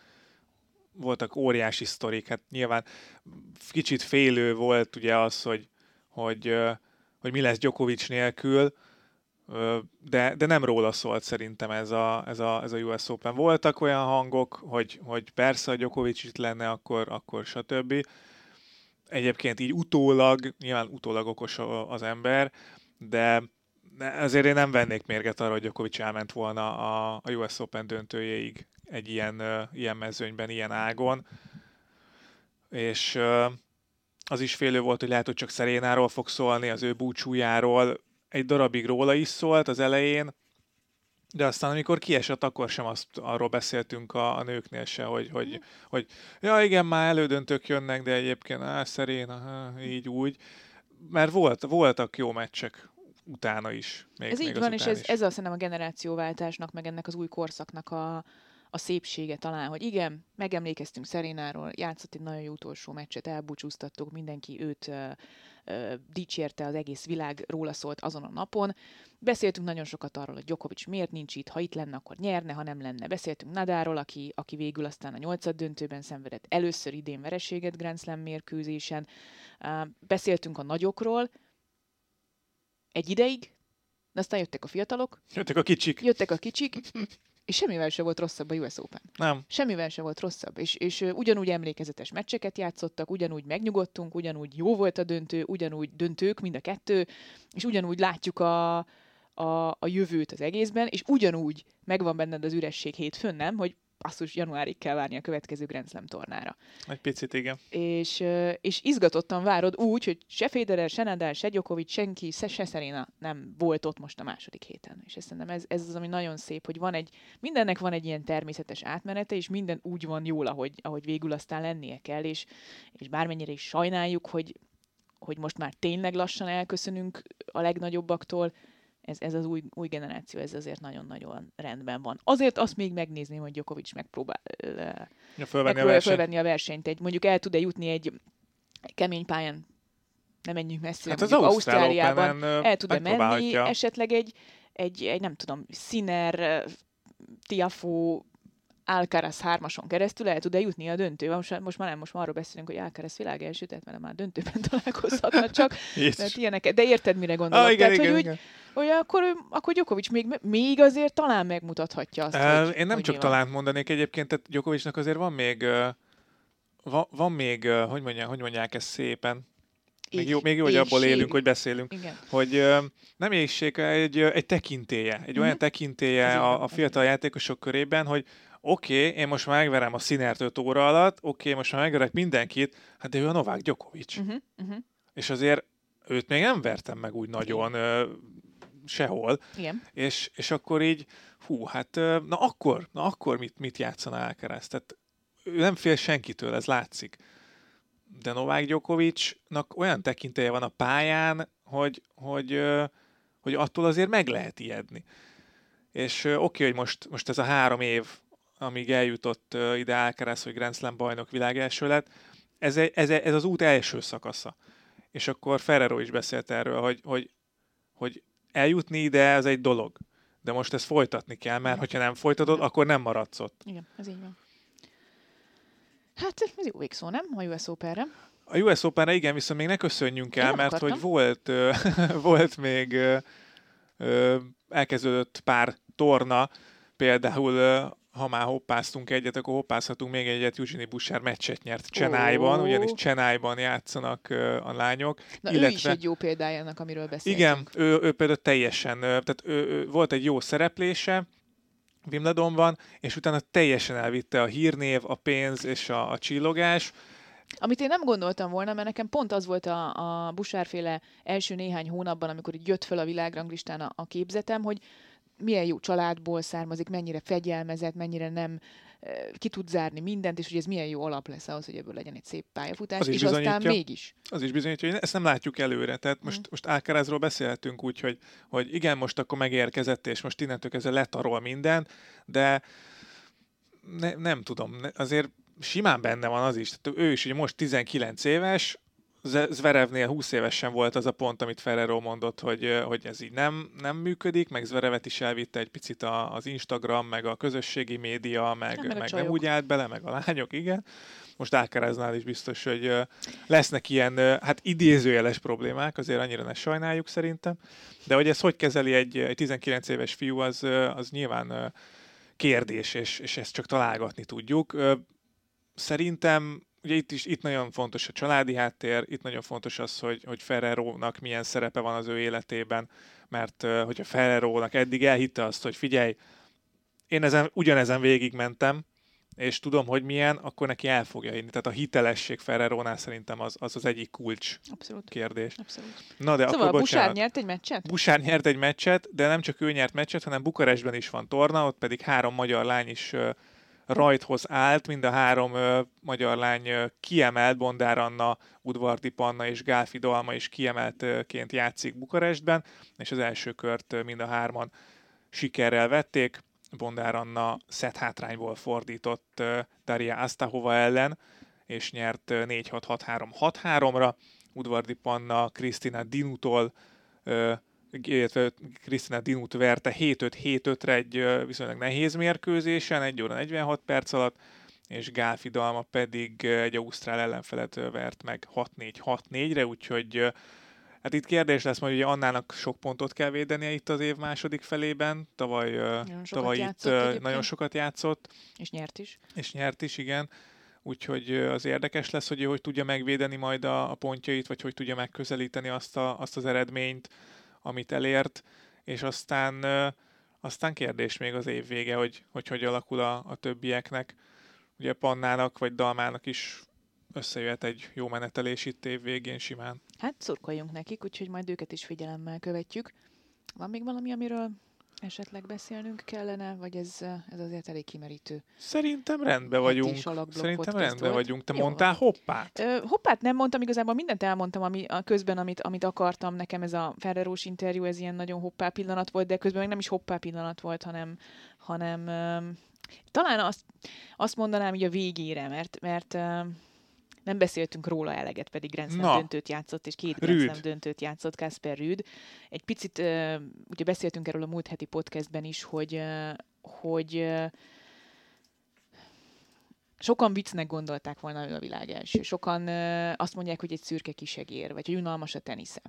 voltak óriási sztorik. Hát nyilván kicsit félő volt ugye az, hogy, hogy, hogy mi lesz Djokovic nélkül, de, de nem róla szólt szerintem ez a, ez, a, ez a US Open. Voltak olyan hangok, hogy, hogy persze a Djokovic itt lenne, akkor, akkor stb. Egyébként így utólag, nyilván utólag okos az ember, de ezért én nem vennék mérget arra, hogy Djokovic elment volna a, a US Open döntőjéig egy ilyen, ilyen mezőnyben, ilyen ágon. És az is félő volt, hogy lehet, hogy csak Szerénáról fog szólni, az ő búcsújáról, egy darabig róla is szólt az elején, de aztán amikor kiesett, akkor sem azt arról beszéltünk a, a nőknél se, hogy, hogy, hogy ja igen, már elődöntők jönnek, de egyébként á, szerén, aha, így úgy. Mert volt, voltak jó meccsek utána is. Még, ez még így van, és ez, ez azt szerintem a generációváltásnak, meg ennek az új korszaknak a, a szépsége talán, hogy igen, megemlékeztünk Szerénáról, játszott egy nagyon jó utolsó meccset, elbúcsúztattuk, mindenki őt dicsérte, az egész világ róla szólt azon a napon. Beszéltünk nagyon sokat arról, hogy Djokovic miért nincs itt, ha itt lenne, akkor nyerne, ha nem lenne. Beszéltünk Nadáról, aki, aki végül aztán a nyolcad döntőben szenvedett először idén vereséget Grand Slam mérkőzésen. Beszéltünk a nagyokról, egy ideig, de aztán jöttek a fiatalok. Jöttek a kicsik. Jöttek a kicsik, és semmivel se volt rosszabb a US Open. Nem. Semmivel se volt rosszabb, és, és ugyanúgy emlékezetes meccseket játszottak, ugyanúgy megnyugodtunk, ugyanúgy jó volt a döntő, ugyanúgy döntők mind a kettő, és ugyanúgy látjuk a, a, a jövőt az egészben, és ugyanúgy megvan benned az üresség hétfőn, nem? Hogy basszus, januárig kell várni a következő Grand Slam tornára. Egy picit, igen. És, és izgatottan várod úgy, hogy se Federer, se Nadal, se Djokovic, senki, se, se Serena nem volt ott most a második héten. És ezt szerintem ez, ez az, ami nagyon szép, hogy van egy, mindennek van egy ilyen természetes átmenete, és minden úgy van jól, ahogy, ahogy végül aztán lennie kell, és, és bármennyire is sajnáljuk, hogy, hogy most már tényleg lassan elköszönünk a legnagyobbaktól, ez, ez az új, új generáció, ez azért nagyon-nagyon rendben van. Azért azt még megnézném, hogy Djokovic megpróbál ja, fölvenni, a fölvenni a versenyt. Egy, mondjuk el tud-e jutni egy kemény pályán, nem menjünk messzire, hát mondjuk az Ausztráliában, el tud-e menni esetleg egy, egy, egy, nem tudom, Sinner, Tiafó, Alcaraz hármason keresztül el tud-e jutni a döntőbe. Most, most már nem, most már arról beszélünk, hogy Alcaraz világ első, tehát mert már döntőben találkozhatna csak. mert ilyeneket, de érted, mire gondolok? Ah, igen, tehát, igen, hogy igen. Úgy, hogy akkor, akkor Djokovic még, még azért talán megmutathatja azt, uh, hogy, Én nem hogy csak talán mondanék egyébként, tehát Djokovicnak azért van még, van, van még, hogy, mondják, hogy mondják ezt szépen, még jó, még jó, hogy abból élünk, hogy beszélünk. Igen. Hogy uh, nem éjség, egy, egy tekintélye, egy mm-hmm. olyan tekintélye a, a fiatal játékosok körében, hogy oké, okay, én most már megverem a Sinert 5 óra alatt, oké, okay, most már megverek mindenkit, hát de ő a Novák Djokovic. Uh-huh, uh-huh. És azért őt még nem vertem meg úgy nagyon uh, sehol. Igen. És, és akkor így, hú, hát na akkor, na akkor mit, mit játszana Alcaraz? Tehát ő nem fél senkitől, ez látszik. De Novák Djokovicnak olyan tekintélye van a pályán, hogy, hogy, hogy attól azért meg lehet ijedni. És oké, okay, hogy most, most ez a három év, amíg eljutott ide Alcaraz, hogy Grand Slam bajnok világ első lett, ez, ez, ez az út első szakasza. És akkor Ferrero is beszélt erről, hogy, hogy, hogy eljutni ide, az egy dolog. De most ezt folytatni kell, mert hogyha nem folytatod, akkor nem maradsz ott. Igen, ez így van. Hát ez jó végszó, nem? A US Open-re. A US Open-re igen, viszont még ne köszönjünk el, mert akartam. hogy volt, volt még elkezdődött pár torna, például ha már hoppáztunk egyet, akkor hoppázhatunk még egyet. Eugenie Bouchard meccset nyert Csenájban, oh. ugyanis Csenájban játszanak a lányok. Na illetve, ő is egy jó példája annak, amiről beszéltünk. Igen, ő, ő például teljesen, tehát ő, ő, volt egy jó szereplése, Wimbledonban, és utána teljesen elvitte a hírnév, a pénz és a, a csillogás. Amit én nem gondoltam volna, mert nekem pont az volt a, a Busárféle első néhány hónapban, amikor így jött föl a világranglistán a, a képzetem, hogy milyen jó családból származik, mennyire fegyelmezett, mennyire nem ki tud zárni mindent, és hogy ez milyen jó alap lesz ahhoz, hogy ebből legyen egy szép pályafutás, és aztán mégis. Az is bizonyítja, hogy ezt nem látjuk előre. Tehát most, mm. most Alcarazról beszélhetünk úgy, hogy, hogy igen, most akkor megérkezett, és most innentől kezdve letarol minden, de ne, nem tudom, azért simán benne van az is. Tehát ő is ugye most 19 éves, Zverevnél 20 évesen volt az a pont, amit Ferrero mondott, hogy, hogy ez így nem, nem működik, meg Zverevet is elvitte egy picit az Instagram, meg a közösségi média, meg, nem, meg nem úgy állt bele, meg a lányok, igen. Most Alcaraznál is biztos, hogy lesznek ilyen, hát idézőjeles problémák, azért annyira ne sajnáljuk szerintem, de hogy ez hogy kezeli egy, egy 19 éves fiú, az, az nyilván kérdés, és, és ezt csak találgatni tudjuk. Szerintem ugye itt is itt nagyon fontos a családi háttér, itt nagyon fontos az, hogy, hogy Ferrero-nak milyen szerepe van az ő életében, mert hogyha Ferrero-nak eddig elhitte azt, hogy figyelj, én ezen, ugyanezen végigmentem, és tudom, hogy milyen, akkor neki el fogja hinni. Tehát a hitelesség Ferrerónál szerintem az az, az egyik kulcs Abszolút. kérdés. Abszolút. Na, de szóval akkor, Busár nyert egy meccset? Busár nyert egy meccset, de nem csak ő nyert meccset, hanem Bukarestben is van torna, ott pedig három magyar lány is rajthoz állt, mind a három ö, magyar lány ö, kiemelt, Bondár Anna, Udvardi Panna és Gálfi Dalma is kiemeltként játszik Bukarestben, és az első kört mind a hárman sikerrel vették. Bondár Anna szett hátrányból fordított Daria Astahova ellen, és nyert 4-6-6-3-6-3-ra. Udvardi Panna Krisztina Dinutól illetve Krisztina Dinut verte 7-5-7-5-re egy viszonylag nehéz mérkőzésen, 1 óra 46 perc alatt, és Gálfi Dalma pedig egy ausztrál ellenfelet vert meg 6-4-6-4-re, úgyhogy Hát itt kérdés lesz, hogy Annának sok pontot kell védenie itt az év második felében. Tavaly, nagyon tavaly itt egyébként. nagyon sokat játszott. És nyert is. És nyert is, igen. Úgyhogy az érdekes lesz, hogy ő hogy tudja megvédeni majd a, a pontjait, vagy hogy tudja megközelíteni azt, a, azt az eredményt, amit elért, és aztán, aztán kérdés még az év vége, hogy hogy, hogy alakul a, a többieknek. Ugye Pannának vagy Dalmának is összejöhet egy jó menetelés itt év végén simán. Hát szurkoljunk nekik, úgyhogy majd őket is figyelemmel követjük. Van még valami, amiről esetleg beszélnünk kellene, vagy ez, ez azért elég kimerítő? Szerintem rendben vagyunk. Szerintem rendben vagyunk. Te Jó. mondtál hoppát? Ö, hoppát nem mondtam, igazából mindent elmondtam ami, a közben, amit, amit akartam. Nekem ez a Ferrerós interjú, ez ilyen nagyon hoppá pillanat volt, de közben még nem is hoppá pillanat volt, hanem, hanem ö, talán azt, azt mondanám így a végére, mert, mert ö, nem beszéltünk róla eleget, pedig Grand Slam döntőt játszott, és két Grand Slam döntőt játszott Kasper Rüd. Egy picit, ugye beszéltünk erről a múlt heti podcastben is, hogy, hogy sokan viccnek gondolták volna ő a világ első. Sokan azt mondják, hogy egy szürke kisegér, vagy hogy unalmas a tenisze.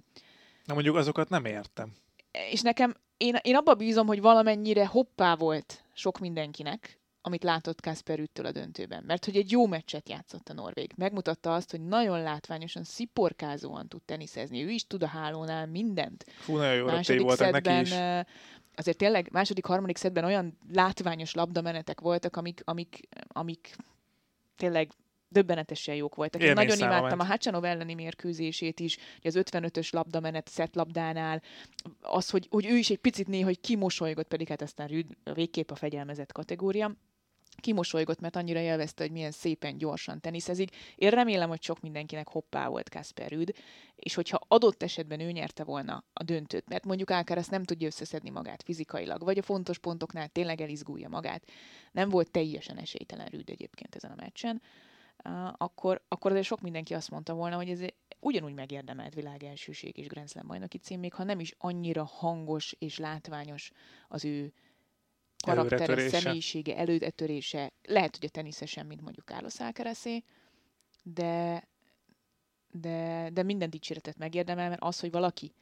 Na mondjuk azokat nem értem. És nekem, én, én abba bízom, hogy valamennyire hoppá volt sok mindenkinek, amit látott Kasper Üttől a döntőben. Mert hogy egy jó meccset játszott a Norvég. Megmutatta azt, hogy nagyon látványosan, sziporkázóan tud teniszezni. Ő is tud a hálónál mindent. Fú, nagyon jó második voltak neki is. Azért tényleg második, harmadik szedben olyan látványos labdamenetek voltak, amik, amik, amik tényleg döbbenetesen jók voltak. Én, nagyon imádtam a Hacsanov elleni mérkőzését is, az 55-ös labdamenet szett labdánál, az, hogy, hogy ő is egy picit néha, hogy kimosolygott, pedig hát aztán Rüd végképp a fegyelmezett kategória kimosolygott, mert annyira élvezte, hogy milyen szépen, gyorsan teniszezik. Én remélem, hogy sok mindenkinek hoppá volt Kasper Rüd, és hogyha adott esetben ő nyerte volna a döntőt, mert mondjuk Alcaraz nem tudja összeszedni magát fizikailag, vagy a fontos pontoknál tényleg elizgulja magát, nem volt teljesen esélytelen Rüd egyébként ezen a meccsen, akkor, akkor azért sok mindenki azt mondta volna, hogy ez ugyanúgy megérdemelt világ elsőség és Grand Slam bajnoki cím, még ha nem is annyira hangos és látványos az ő karaktere, személyisége, előretörése. Lehet, hogy a teniszesen, mint mondjuk Carlos Alcarazé, de, de, de minden dicséretet megérdemel, mert az, hogy valaki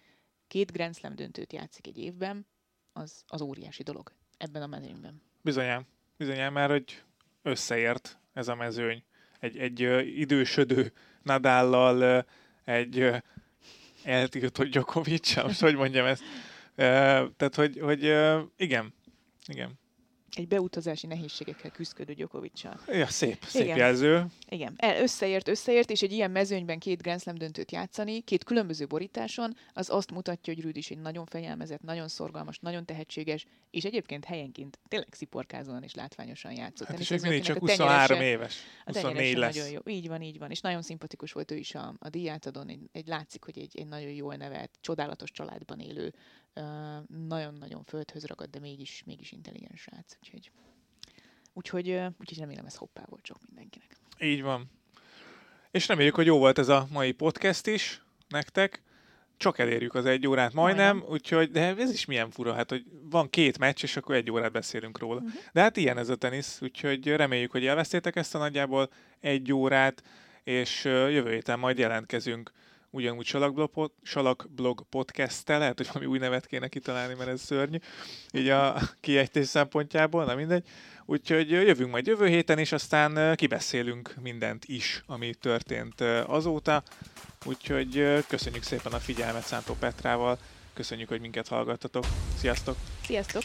két Grand Slam döntőt játszik egy évben, az, az óriási dolog ebben a mezőnyben. Bizonyám. Bizonyám már, hogy összeért ez a mezőny. Egy, egy idősödő Nadállal, egy eltiltott Djokovic, most hogy mondjam ezt. Tehát, hogy, hogy igen, igen. egy beutazási nehézségekkel küzdködő Djokovic-sal. Ja, szép, szép Igen. jelző. Igen, el, összeért, összeért, és egy ilyen mezőnyben két Grand Slam döntőt játszani, két különböző borításon, az azt mutatja, hogy Rüd is egy nagyon fegyelmezett, nagyon szorgalmas, nagyon tehetséges, és egyébként helyenként tényleg sziporkázóan és látványosan játszott. Hát és még mindig csak a tenyerese- 23 éves. a 24 tenyerese lesz. Nagyon jó. Így van, így van. És nagyon szimpatikus volt ő is a, a díjátadón. Egy, egy látszik, hogy egy, egy nagyon jól nevelt, csodálatos családban élő, nagyon-nagyon földhöz ragad, de mégis, mégis intelligens srác. Úgyhogy, úgyhogy, úgyhogy remélem ez hoppá volt sok mindenkinek. Így van. És reméljük, hogy jó volt ez a mai podcast is nektek. Csak elérjük az egy órát majdnem, Majdnem. úgyhogy, de ez is milyen fura, hát, hogy van két meccs, és akkor egy órát beszélünk róla. Mhm. De hát ilyen ez a tenisz, úgyhogy reméljük, hogy elvesztétek ezt a nagyjából egy órát, és jövő héten majd jelentkezünk ugyanúgy Salakblog, Salakblog podcast-tel, lehet, hogy valami új nevet kéne kitalálni, mert ez szörnyű, így a kiejtés szempontjából, na mindegy. Úgyhogy jövünk majd jövő héten, és aztán kibeszélünk mindent is, ami történt azóta. Úgyhogy köszönjük szépen a figyelmet Szántó Petrával, köszönjük, hogy minket hallgattatok. Sziasztok! Sziasztok!